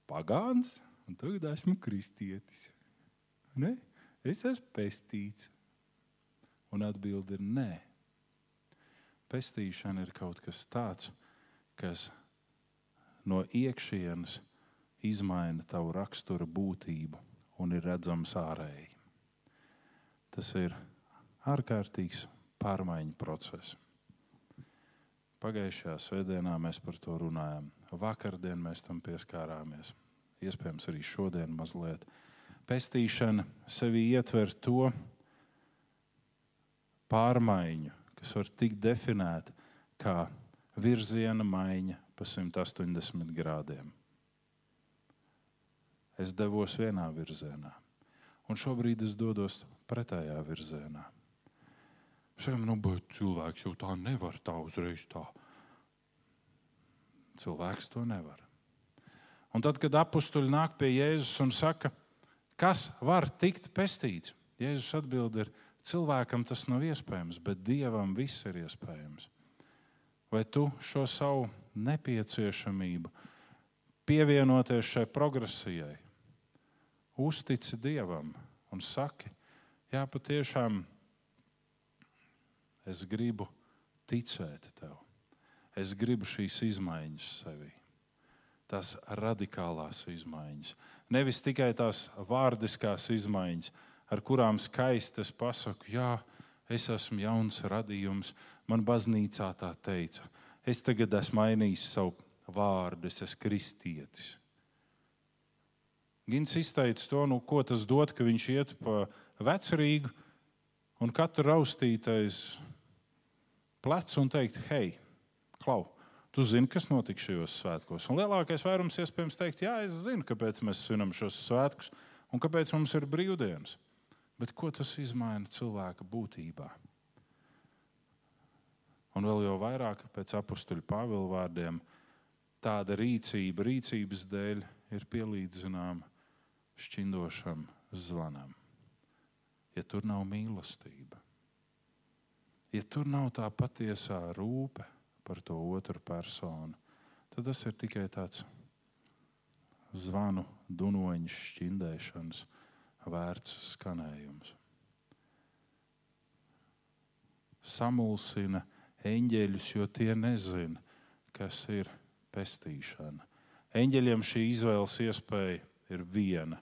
pagāns, un tagad esmu kristietis. Ne? Es esmu pestīts. Un atbilde ir nē. Pestīšana ir kaut kas tāds, kas no iekšienes izmaina tavu rakstura būtību un ir redzams ārēji. Tas ir ārkārtīgs pārmaiņu process. Pagājušajā svētdienā mēs par to runājām. Vakardien mēs tam pieskārāmies. Iespējams, arī šodien mazliet. Pestīšana sevi ietver to pārmaiņu, kas var tikt definēta kā virziena maiņa pa 180 grādiem. Es devos vienā virzienā, un šobrīd es dodos pretējā virzienā. Sakām, nu, cilvēks jau tā nevar tā uzreiz tā. Cilvēks to nevar. Un tad, kad apstuļi nāk pie Jēzus un saka, kas var tikt pestīts, Jēzus atbild, ir cilvēkam tas nav iespējams, bet Dievam viss ir iespējams. Vai tu šo savu nepieciešamību, pievienoties šai progresijai, uztici Dievam un saki, jā, patiešām es gribu ticēt tev. Es gribu šīs izmaiņas sevī. Tās radikālās izmaiņas. Nevis tikai tās vārdiskās izmaiņas, ar kurām skaisti es pasaku, jā, es esmu jauns radījums, man baznīcā tā teica. Es tagad esmu mainījis savu vārdu, es esmu kristietis. Gins izteica to, nu, ko tas dod, ka viņš iet pa vecrīgu un katru raustītais plecs un teikt, hei, klau, tu zini, kas notiks šajos svētkos. Un lielākais vairums iespējams teikt, jā, es zinu, kāpēc mēs svinam šos svētkus un kāpēc mums ir brīvdienas. Bet ko tas izmaina cilvēka būtībā? Un vēl jau vairāk pēc apakstuļa Pāvila vārdiem, tāda rīcība, rīcības dēļ ir pielīdzināma šķindošam zvanam. Ja tur nav mīlestība, ja tur nav tā patiesā rūpe par to otru personu, tad tas ir tikai tāds zvanu, dunoņa šķindēšanas vērts skanējums. Samulsina eņģeļus, jo tie nezina, kas ir pestīšana. Eņģeļiem šī izvēles iespēja ir viena.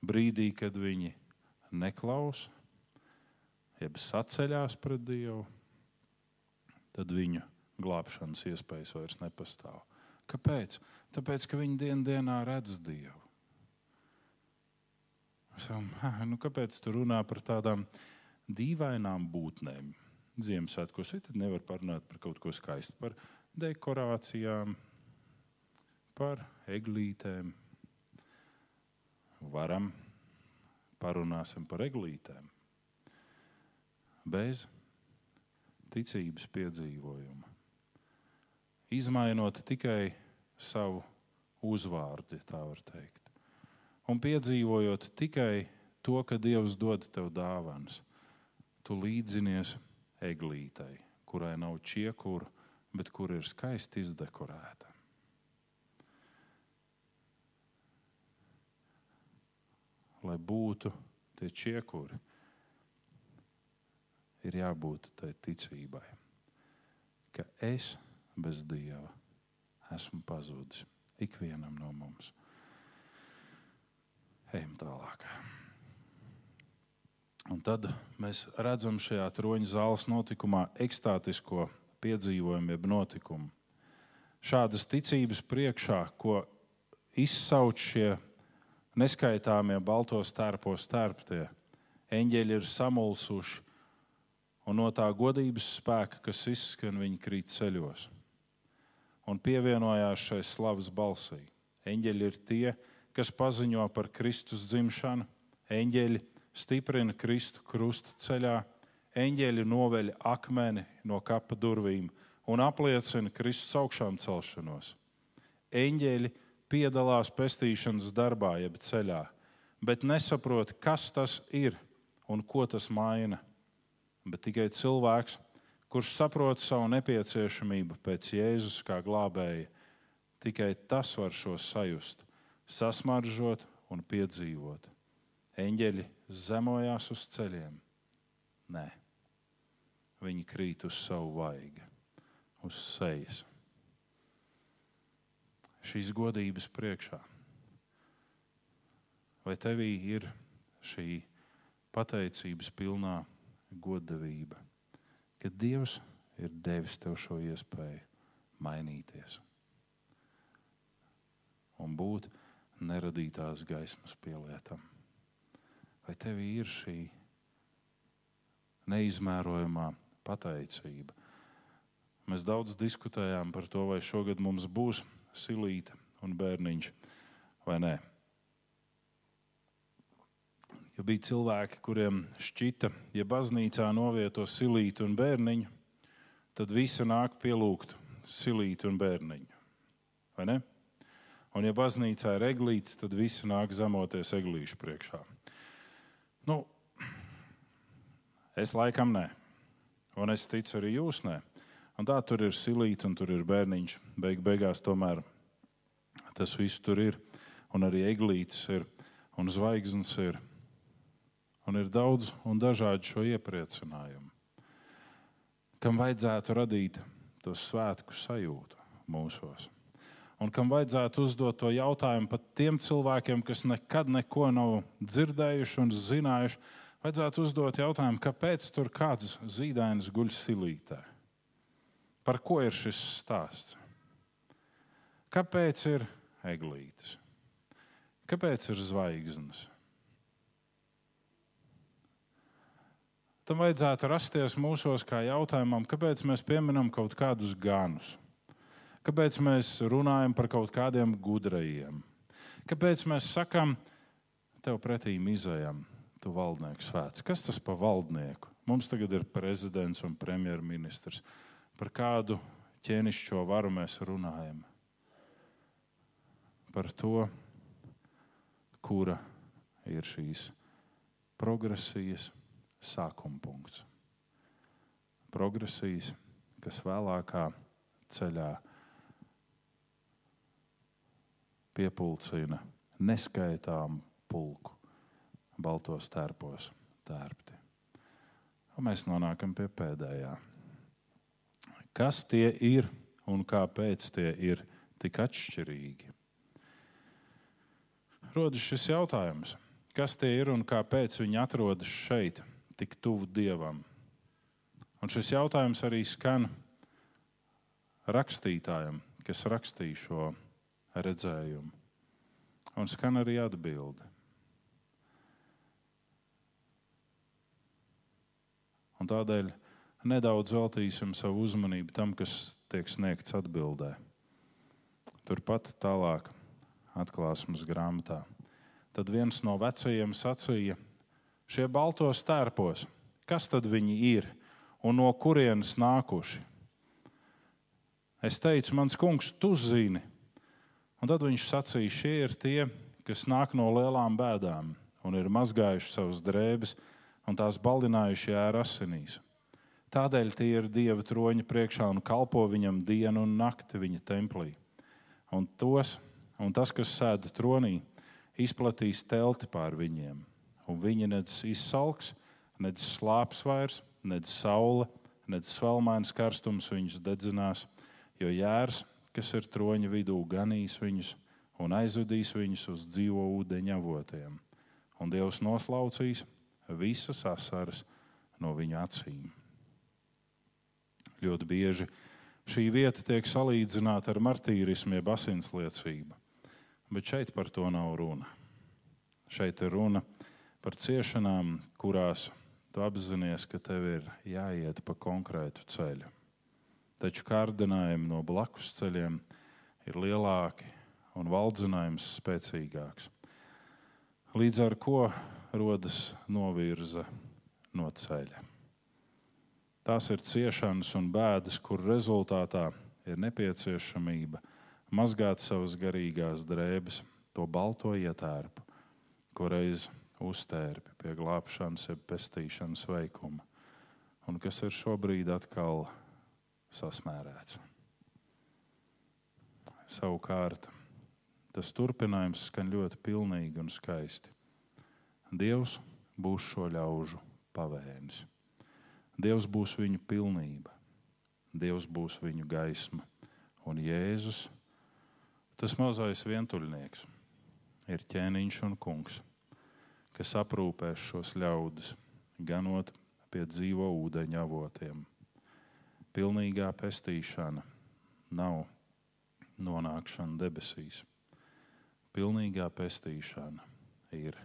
Brīdī, kad viņi neklausa, jeb saceļās pret Dievu, tad viņu glābšanas iespējas vairs nepastāv. Kāpēc? Tāpēc, ka viņi dienā dienā redz Dievu. Sakam, nu, kāpēc tu runā par tādām dīvainām būtnēm? Ziemassvētkos tad nevar parunāt par kaut ko skaistu, par dekorācijām, par eglītēm. Varam parunāsim par eglītēm. Bez ticības piedzīvojuma. Izmainot tikai savu uzvārdu, ja tā var teikt un piedzīvojot tikai to, ka Dievs dod tev dāvanas, tu līdzinies eglītai, kurai nav čiekura, bet kur ir skaisti izdekorēta. Lai būtu tie čiekuri, ir jābūt tai ticībai, ka es bez Dieva esmu pazudis ikvienam no mums. Ejam tālāk. Un tad mēs redzam šajā troņa zāles notikumā ekstātisko piedzīvojumu, jeb notikumu. Šādas ticības priekšā, ko izsauc šie neskaitāmie balto stērpo stērptie, eņģeļi ir samulsuši, un no tā godības spēka, kas izskan, viņi krīt ceļos. Un pievienojās šai slavas balsī. Eņģeļi ir tie, kas kas paziņo par Kristus dzimšanu, eņģeļi stiprina Kristu krusta ceļā, eņģeļi noveļ akmeni no kapa durvīm un apliecina Kristus augšām celšanos. Eņģeļi piedalās pestīšanas darbā, jeb ceļā, bet nesaprot, kas tas ir un ko tas maina. Bet tikai cilvēks, kurš saprot savu nepieciešamību pēc Jēzus kā glābēja, tikai tas var šo sajust sasmaržot un piedzīvot. Eņģeļi zemojās uz ceļiem. Nē, viņi krīt uz savu vaigu, uz sejas. Šīs godības priekšā. Vai tevī ir šī pateicības pilnā godavība, ka Dievs ir devis tev šo iespēju mainīties un būt neradītās gaismas pielietam. Vai tev ir šī neizmērojamā pateicība. Mēs daudz diskutējām par to, vai šogad mums būs silīte un bērniņš vai nē. Jo bija cilvēki, kuriem šķita, ja baznīcā novieto silītu un bērniņu, tad visi nāk pielūgt silītu un bērniņu. Vai ne? Un, ja baznīcā ir eglītis, tad visi nāk zemoties eglīšu priekšā. Nu, es laikam nē, un es ticu arī jūs nē. Un tā tur ir silīte, un tur ir bērniņš. Beig beigās tomēr tas viss tur ir, un arī eglītis ir, un zvaigznes ir. Un ir daudz un dažādi šo iepriecinājumu, kam vajadzētu radīt to svētku sajūtu mūsos. Un kam vajadzētu uzdot to jautājumu pat tiem cilvēkiem, kas nekad neko nav dzirdējuši un zinājuši, vajadzētu uzdot jautājumu, kāpēc tur kāds zīdainis guļ silītē. Par ko ir šis stāsts? Kāpēc ir eglītes? Kāpēc ir zvaigznes? tam vajadzētu rasties mūsos kā jautājumam, kāpēc mēs pieminam kaut kādus ganus, kāpēc mēs runājam par kaut kādiem gudrajiem, kāpēc mēs sakam, tev pretī mizējam, tu valdnieku svēts. Kas tas par valdnieku? Mums tagad ir prezidents un premjerministrs. Par kādu ķēnišķo varu mēs runājam? Par to, kura ir šīs progresijas sākuma punkts. Progresijas, kas vēlākā ceļā piepulcina neskaitām pulku baltos tērpos tērpti. Un mēs nonākam pie pēdējā. Kas tie ir un kāpēc tie ir tik atšķirīgi? Rodas šis jautājums, kas tie ir un kāpēc viņi atrodas šeit, tik tuvu Dievam? Un šis jautājums arī skan rakstītājam, kas rakstīja šo redzējumu. Un skan arī atbilde. Un tādēļ nedaudz veltīsim savu uzmanību tam, kas tiek sniegts atbildē. Turpat tālāk, atklāsmes grāmatā. Tad viens no vecajiem sacīja, šie baltos tērpos, kas tad viņi ir un no kurienes nākuši? Es teicu, mans kungs, tu zini. Un tad viņš sacīja, šie ir tie, kas nāk no lielām bēdām un ir mazgājuši savas drēbes un tās baldinājuši ar asinīs. Tādēļ tie ir Dieva troņa priekšā un kalpo viņam dienu un nakti viņa templī. Un, tos, un tas, kas sēž tronī, izplatīs telti pār viņiem un viņi nedz izsalks, nedz slāpes vairs, nedz saule, nedz svelmains karstums viņus dedzinās, jo jērs, kas ir troņa vidū, ganīs viņus un aizvedīs viņus uz dzīvo ūdeņa avotiem. Un Dievs noslaucīs visas asaras no viņu acīm. Ļoti bieži šī vieta tiek salīdzināta ar martīrismu, jeb asinsliecību, bet šeit par to nav runa. Šeit ir runa par ciešanām, kurās tu apzinājies, ka tev ir jāiet pa konkrētu ceļu. Taču kārdinājumi no blakus ceļiem ir lielāki un valdzinājums spēcīgāks. Līdz ar to rodas novirze no ceļa. Tās ir ciešanas un bēdas, kur rezultātā ir nepieciešamība mazgāt savas garīgās drēbes, to balto ietērpu, ko reiz uztērpi pie glābšanas, jeb pestīšanas veikuma, un kas ir šobrīd atkal sasmērēts. Savukārt, tas turpinājums skan ļoti pilnīgi un skaisti. Dievs būs šo ļaužu pavēnis. Dievs būs viņu pilnība, Dievs būs viņu gaisma, un Jēzus, tas mazais vientuļnieks, ir ķēniņš un kungs kas aprūpēs šos ļaudis, ganot pie dzīvo ūdeņa avotiem. Pilnīgā pestīšana nav nonākšana debesīs. Pilnīgā pestīšana ir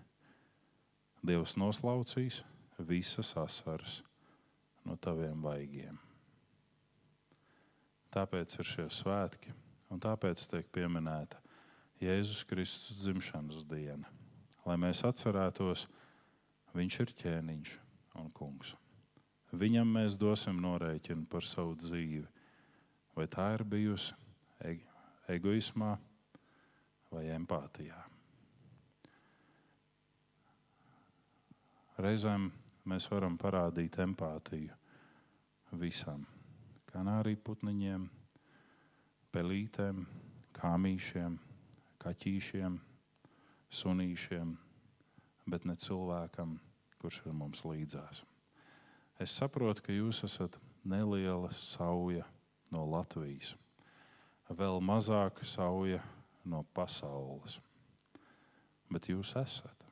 Dievs noslaucīs visas asaras no taviem vaigiem. Tāpēc ir šie svētki, un tāpēc tiek pieminēta Jēzus Kristus dzimšanas diena, lai mēs atcerētos, Viņš ir ķēniņš un kungs. Viņam mēs dosim norēķinu par savu dzīvi. Vai tā ir bijusi egoismā vai empātijā? Reizēm mēs varam parādīt empātiju visam. Kanāriju putniņiem, pelītēm, kāmīšiem, kaķīšiem, sunīšiem, bet ne cilvēkam, kurš ir mums līdzās. Es saprotu, ka jūs esat neliela sauja no Latvijas, vēl mazāka sauja no pasaules, bet jūs esat.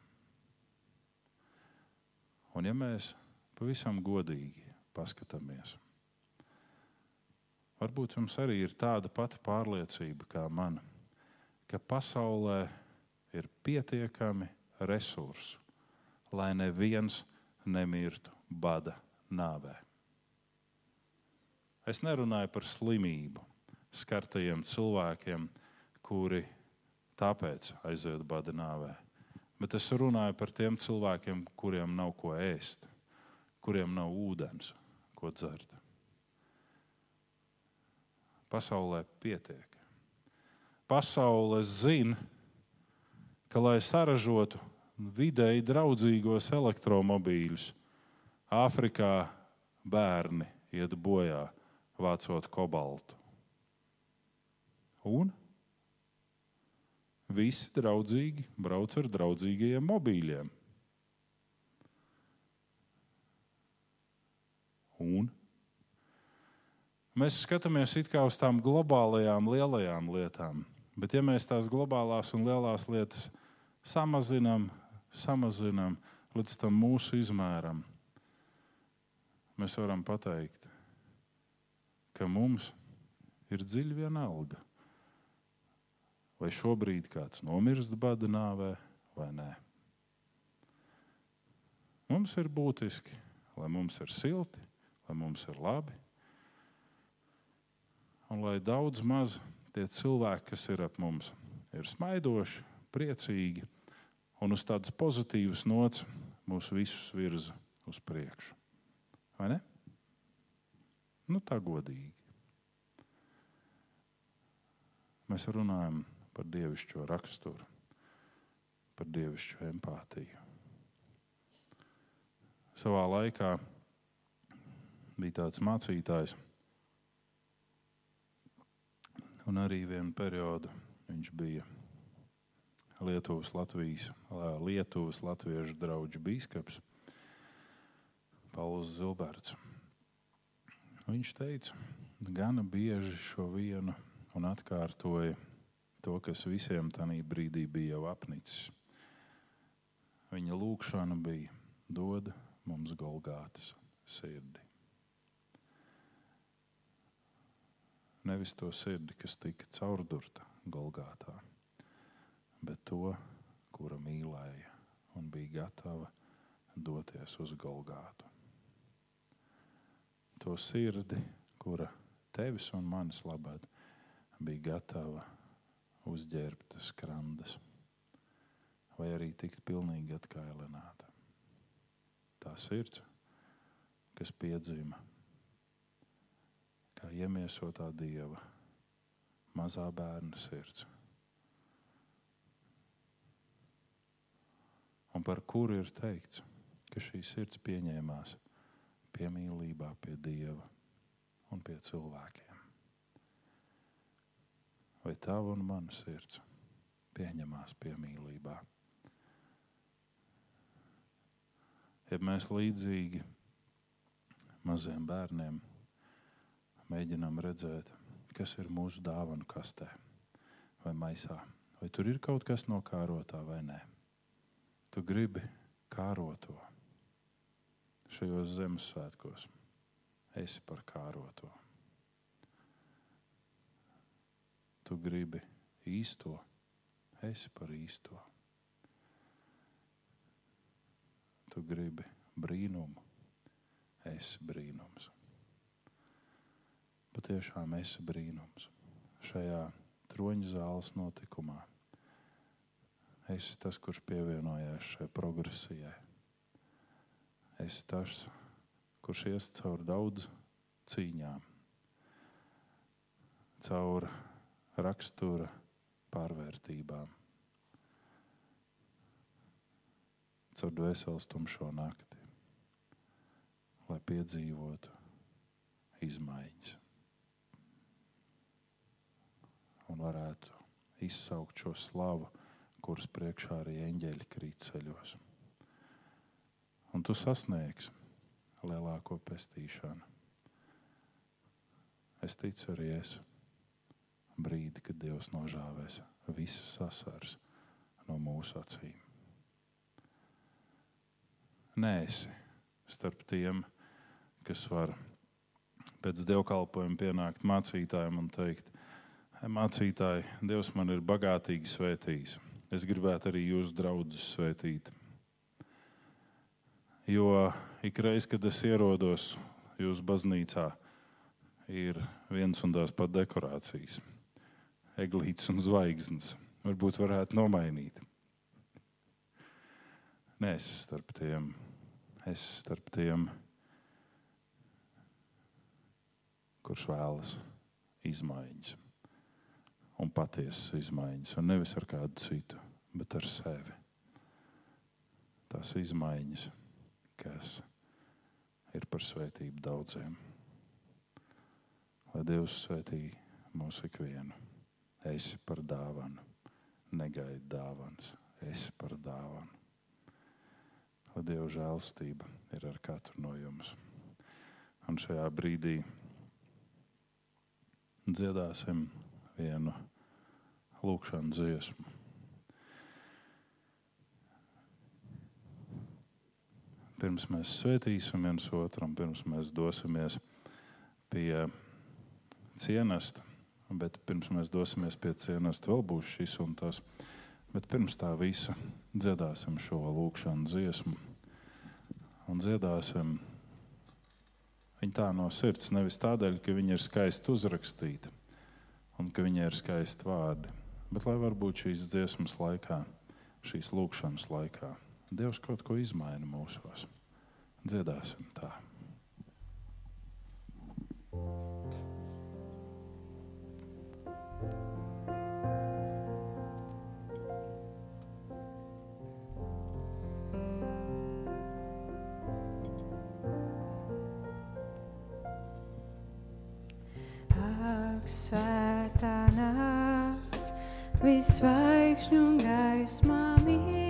Un ja mēs pavisam godīgi paskatāmies, varbūt jums arī ir tāda pati pārliecība kā man, ka pasaulē ir pietiekami resursu, lai neviens nemirtu bada nāvē. Es nerunāju par slimību, skartajiem cilvēkiem, kuri tāpēc aiziet bada nāvē. Bet es runāju par tiem cilvēkiem, kuriem nav ko ēst, kuriem nav ūdens, ko dzert. Pasaulē pietiek. Pasaule zina, ka, lai saražotu vidēji draudzīgos elektromobīļus, Āfrikā bērni iet bojā vācot kobaltu. Un visi draudzīgi brauc ar draudzīgajiem mobīļiem. Un mēs skatāmies uz tām globālajām lielajām lietām, bet ja mēs tās globālās un lielās lietas samazinām, samazinām līdz tam mūsu izmēram, mēs varam pateikt, ka mums ir dziļi vienalga, vai šobrīd kāds nomirst bada nāvē vai nē. Mums ir būtiski, lai mums ir silti, lai mums ir labi, un lai daudz maz tie cilvēki, kas ir ap mums, ir smaidoši, priecīgi un uz tādas pozitīvas nots mūs visus virza uz priekšu. Vai ne? Nu, tā godīgi. Mēs runājam par dievišķo raksturu, par dievišķo empātiju. Savā laikā bija tāds mācītājs, un arī vienu periodu viņš bija Lietuvas, Latvijas, Lietuvas Latviešu draugu biskups Pauls Zilberts. Viņš teica, gana bieži šo vienu un atkārtoja to, kas visiem tajā brīdī bija jau apnicis. Viņa lūkšana bija: dod mums Golgātas sirdi. Nevis to sirdi, kas tika caurdurta Golgātā, bet to, kura mīlēja un bija gatava doties uz Golgātu. To sirdi, kura tevis un manis labāk bija gatava uzģērbt skrandas, vai arī tikt pilnīgi atkailināta. Tā sirds, kas piedzima kā iemiesotā dieva mazā bērna sirds. Un par kuru ir teikts, ka šī sirds pieņēmās piemīlībā pie dieva un pie cilvēkiem. Vai tava un mana sirds pieņemās piemīlībā? Ja mēs līdzīgi maziem bērniem mēģinām redzēt, kas ir mūsu dāvana kastē vai maisā. Vai tur ir kaut kas no kārotā vai nē? Tu gribi kāroto šajos Ziemassvētkos. Esi par kāroto. Tu gribi īsto, esi par īsto. Tu gribi brīnumu, esi brīnums. Patiešām esi brīnums šajā troņa zāles notikumā. Esi tas, kurš pievienojās šai progresijai. Esi tas, kurš ies cauri daudz cīņām, cauri rakstura pārvērtībām, caur dvēseles tumšo nakti, lai piedzīvotu izmaiņas. Un varētu izsaukt šo slavu, kuras priekšā arī eņģeļi krīt ceļos. Un tu sasniegsi lielāko pestīšanu. Es ticu arī es brīdi, kad Dievs nožāvēs visas sasaras no mūsu acīm. Nē, esi starp tiem, kas var pēc dievkalpojuma pienākt mācītājiem un teikt, mācītāji, Dievs man ir bagātīgi svētījis. Es gribētu arī jūsu draugus svētīt. Jo ik reiz, kad es ierodos jūsu baznīcā, ir viens un tās pat dekorācijas, eglītes un zvaigznes. Varbūt varētu nomainīt. Nē, es starp tiem, es starp tiem, kurš vēlas izmaiņas un patiesas izmaiņas, un nevis ar kādu citu, bet ar sevi. Tās izmaiņas, kas ir par svētību daudziem. Lai Dievs svētī mūsu ikvienu. Esi par dāvanu, negaidi dāvanas, esi par dāvanu. Lai Dieva žēlstība ir ar katru no jums. Un šajā brīdī dziedāsim vienu lūkšanu dziesmu. Pirms mēs svētīsim viens otru, un pirms mēs dosimies pie cienesta, bet pirms mēs dosimies pie cienesta, vēl būs šis un tas. Bet pirms tā visa dziedāsim šo lūkšanu dziesmu un dziedāsim viņu tā no sirds. Nevis tādēļ, ka viņa ir skaisti uzrakstīta un ka viņai ir skaisti vārdi, bet lai varbūt šīs dziesmas laikā, šīs lūkšanas laikā, Dievs kaut ko izmaina mūsos. Dziedāsim tā. Svētā nakts, visvaigžņu gaismā mirgo,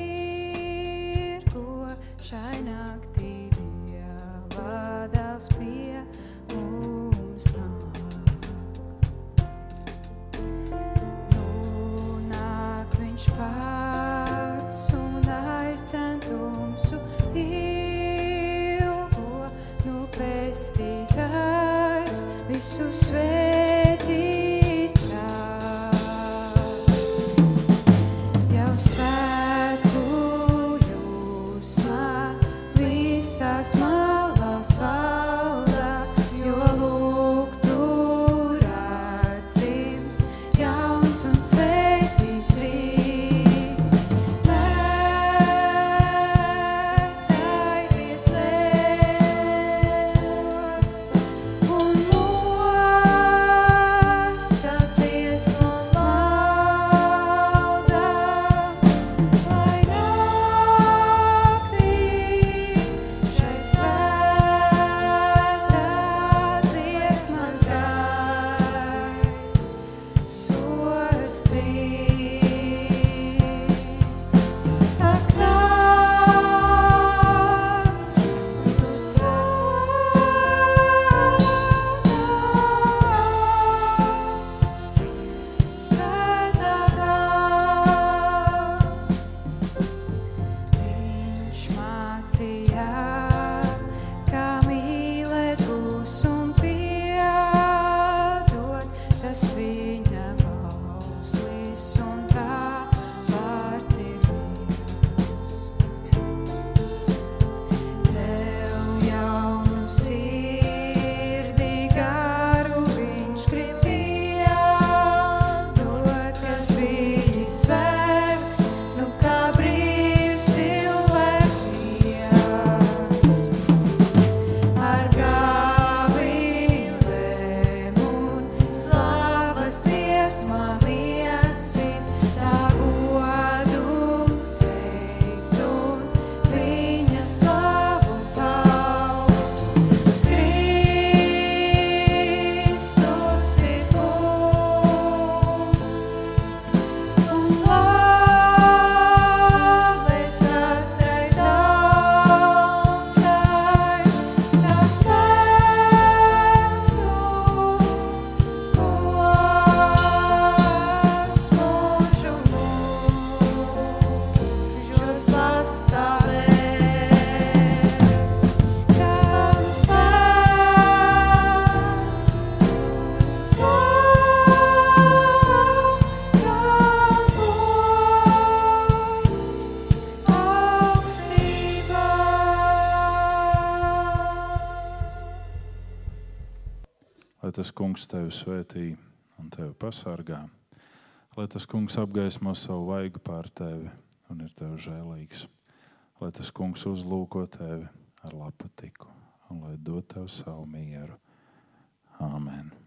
tevi svētī un tevi pasargā. Lai tas kungs apgaismo savu vaigu pār tevi un ir tev žēlīgs. Lai tas kungs uzlūko tevi ar lapatiku un lai dod tev savu mieru. Āmen!